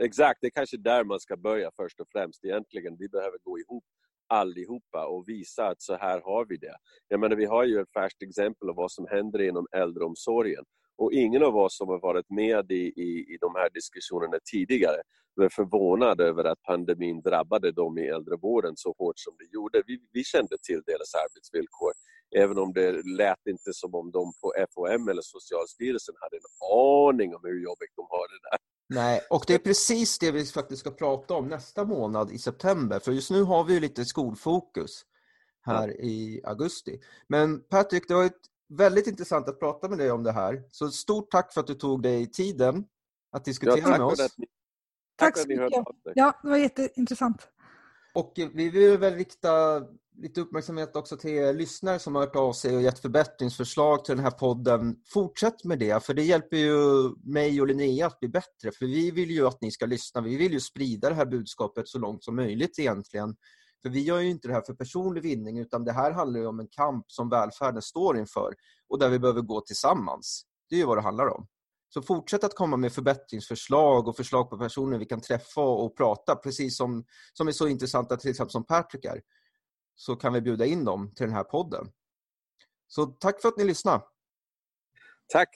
Exakt, det är kanske där man ska börja först och främst egentligen. Vi behöver gå ihop allihopa och visa att så här har vi det. Jag menar, vi har ju ett färskt exempel av vad som händer inom äldreomsorgen. Och ingen av oss som har varit med i, i, i de här diskussionerna tidigare var förvånad över att pandemin drabbade dem i äldrevården så hårt som det gjorde. Vi, vi kände till deras arbetsvillkor, även om det lät inte som om de på FOM eller Socialstyrelsen hade en aning om hur jobbigt de har det där. Nej, och det är precis det vi faktiskt ska prata om nästa månad i september. För just nu har vi lite skolfokus här ja. i augusti. Men Patrik, det var ett väldigt intressant att prata med dig om det här. Så stort tack för att du tog dig tiden att diskutera ja, med oss. Tack, tack så mycket. Ja, det var jätteintressant. Och vi vill väl rikta lite uppmärksamhet också till er lyssnare som har hört av sig och gett förbättringsförslag till den här podden. Fortsätt med det, för det hjälper ju mig och Linnea att bli bättre. För vi vill ju att ni ska lyssna. Vi vill ju sprida det här budskapet så långt som möjligt egentligen. För vi gör ju inte det här för personlig vinning utan det här handlar ju om en kamp som välfärden står inför och där vi behöver gå tillsammans. Det är ju vad det handlar om. Så fortsätt att komma med förbättringsförslag och förslag på personer vi kan träffa och prata, precis som, som är så intressanta till exempel som Patrick är. Så kan vi bjuda in dem till den här podden. Så tack för att ni lyssnade. Tack!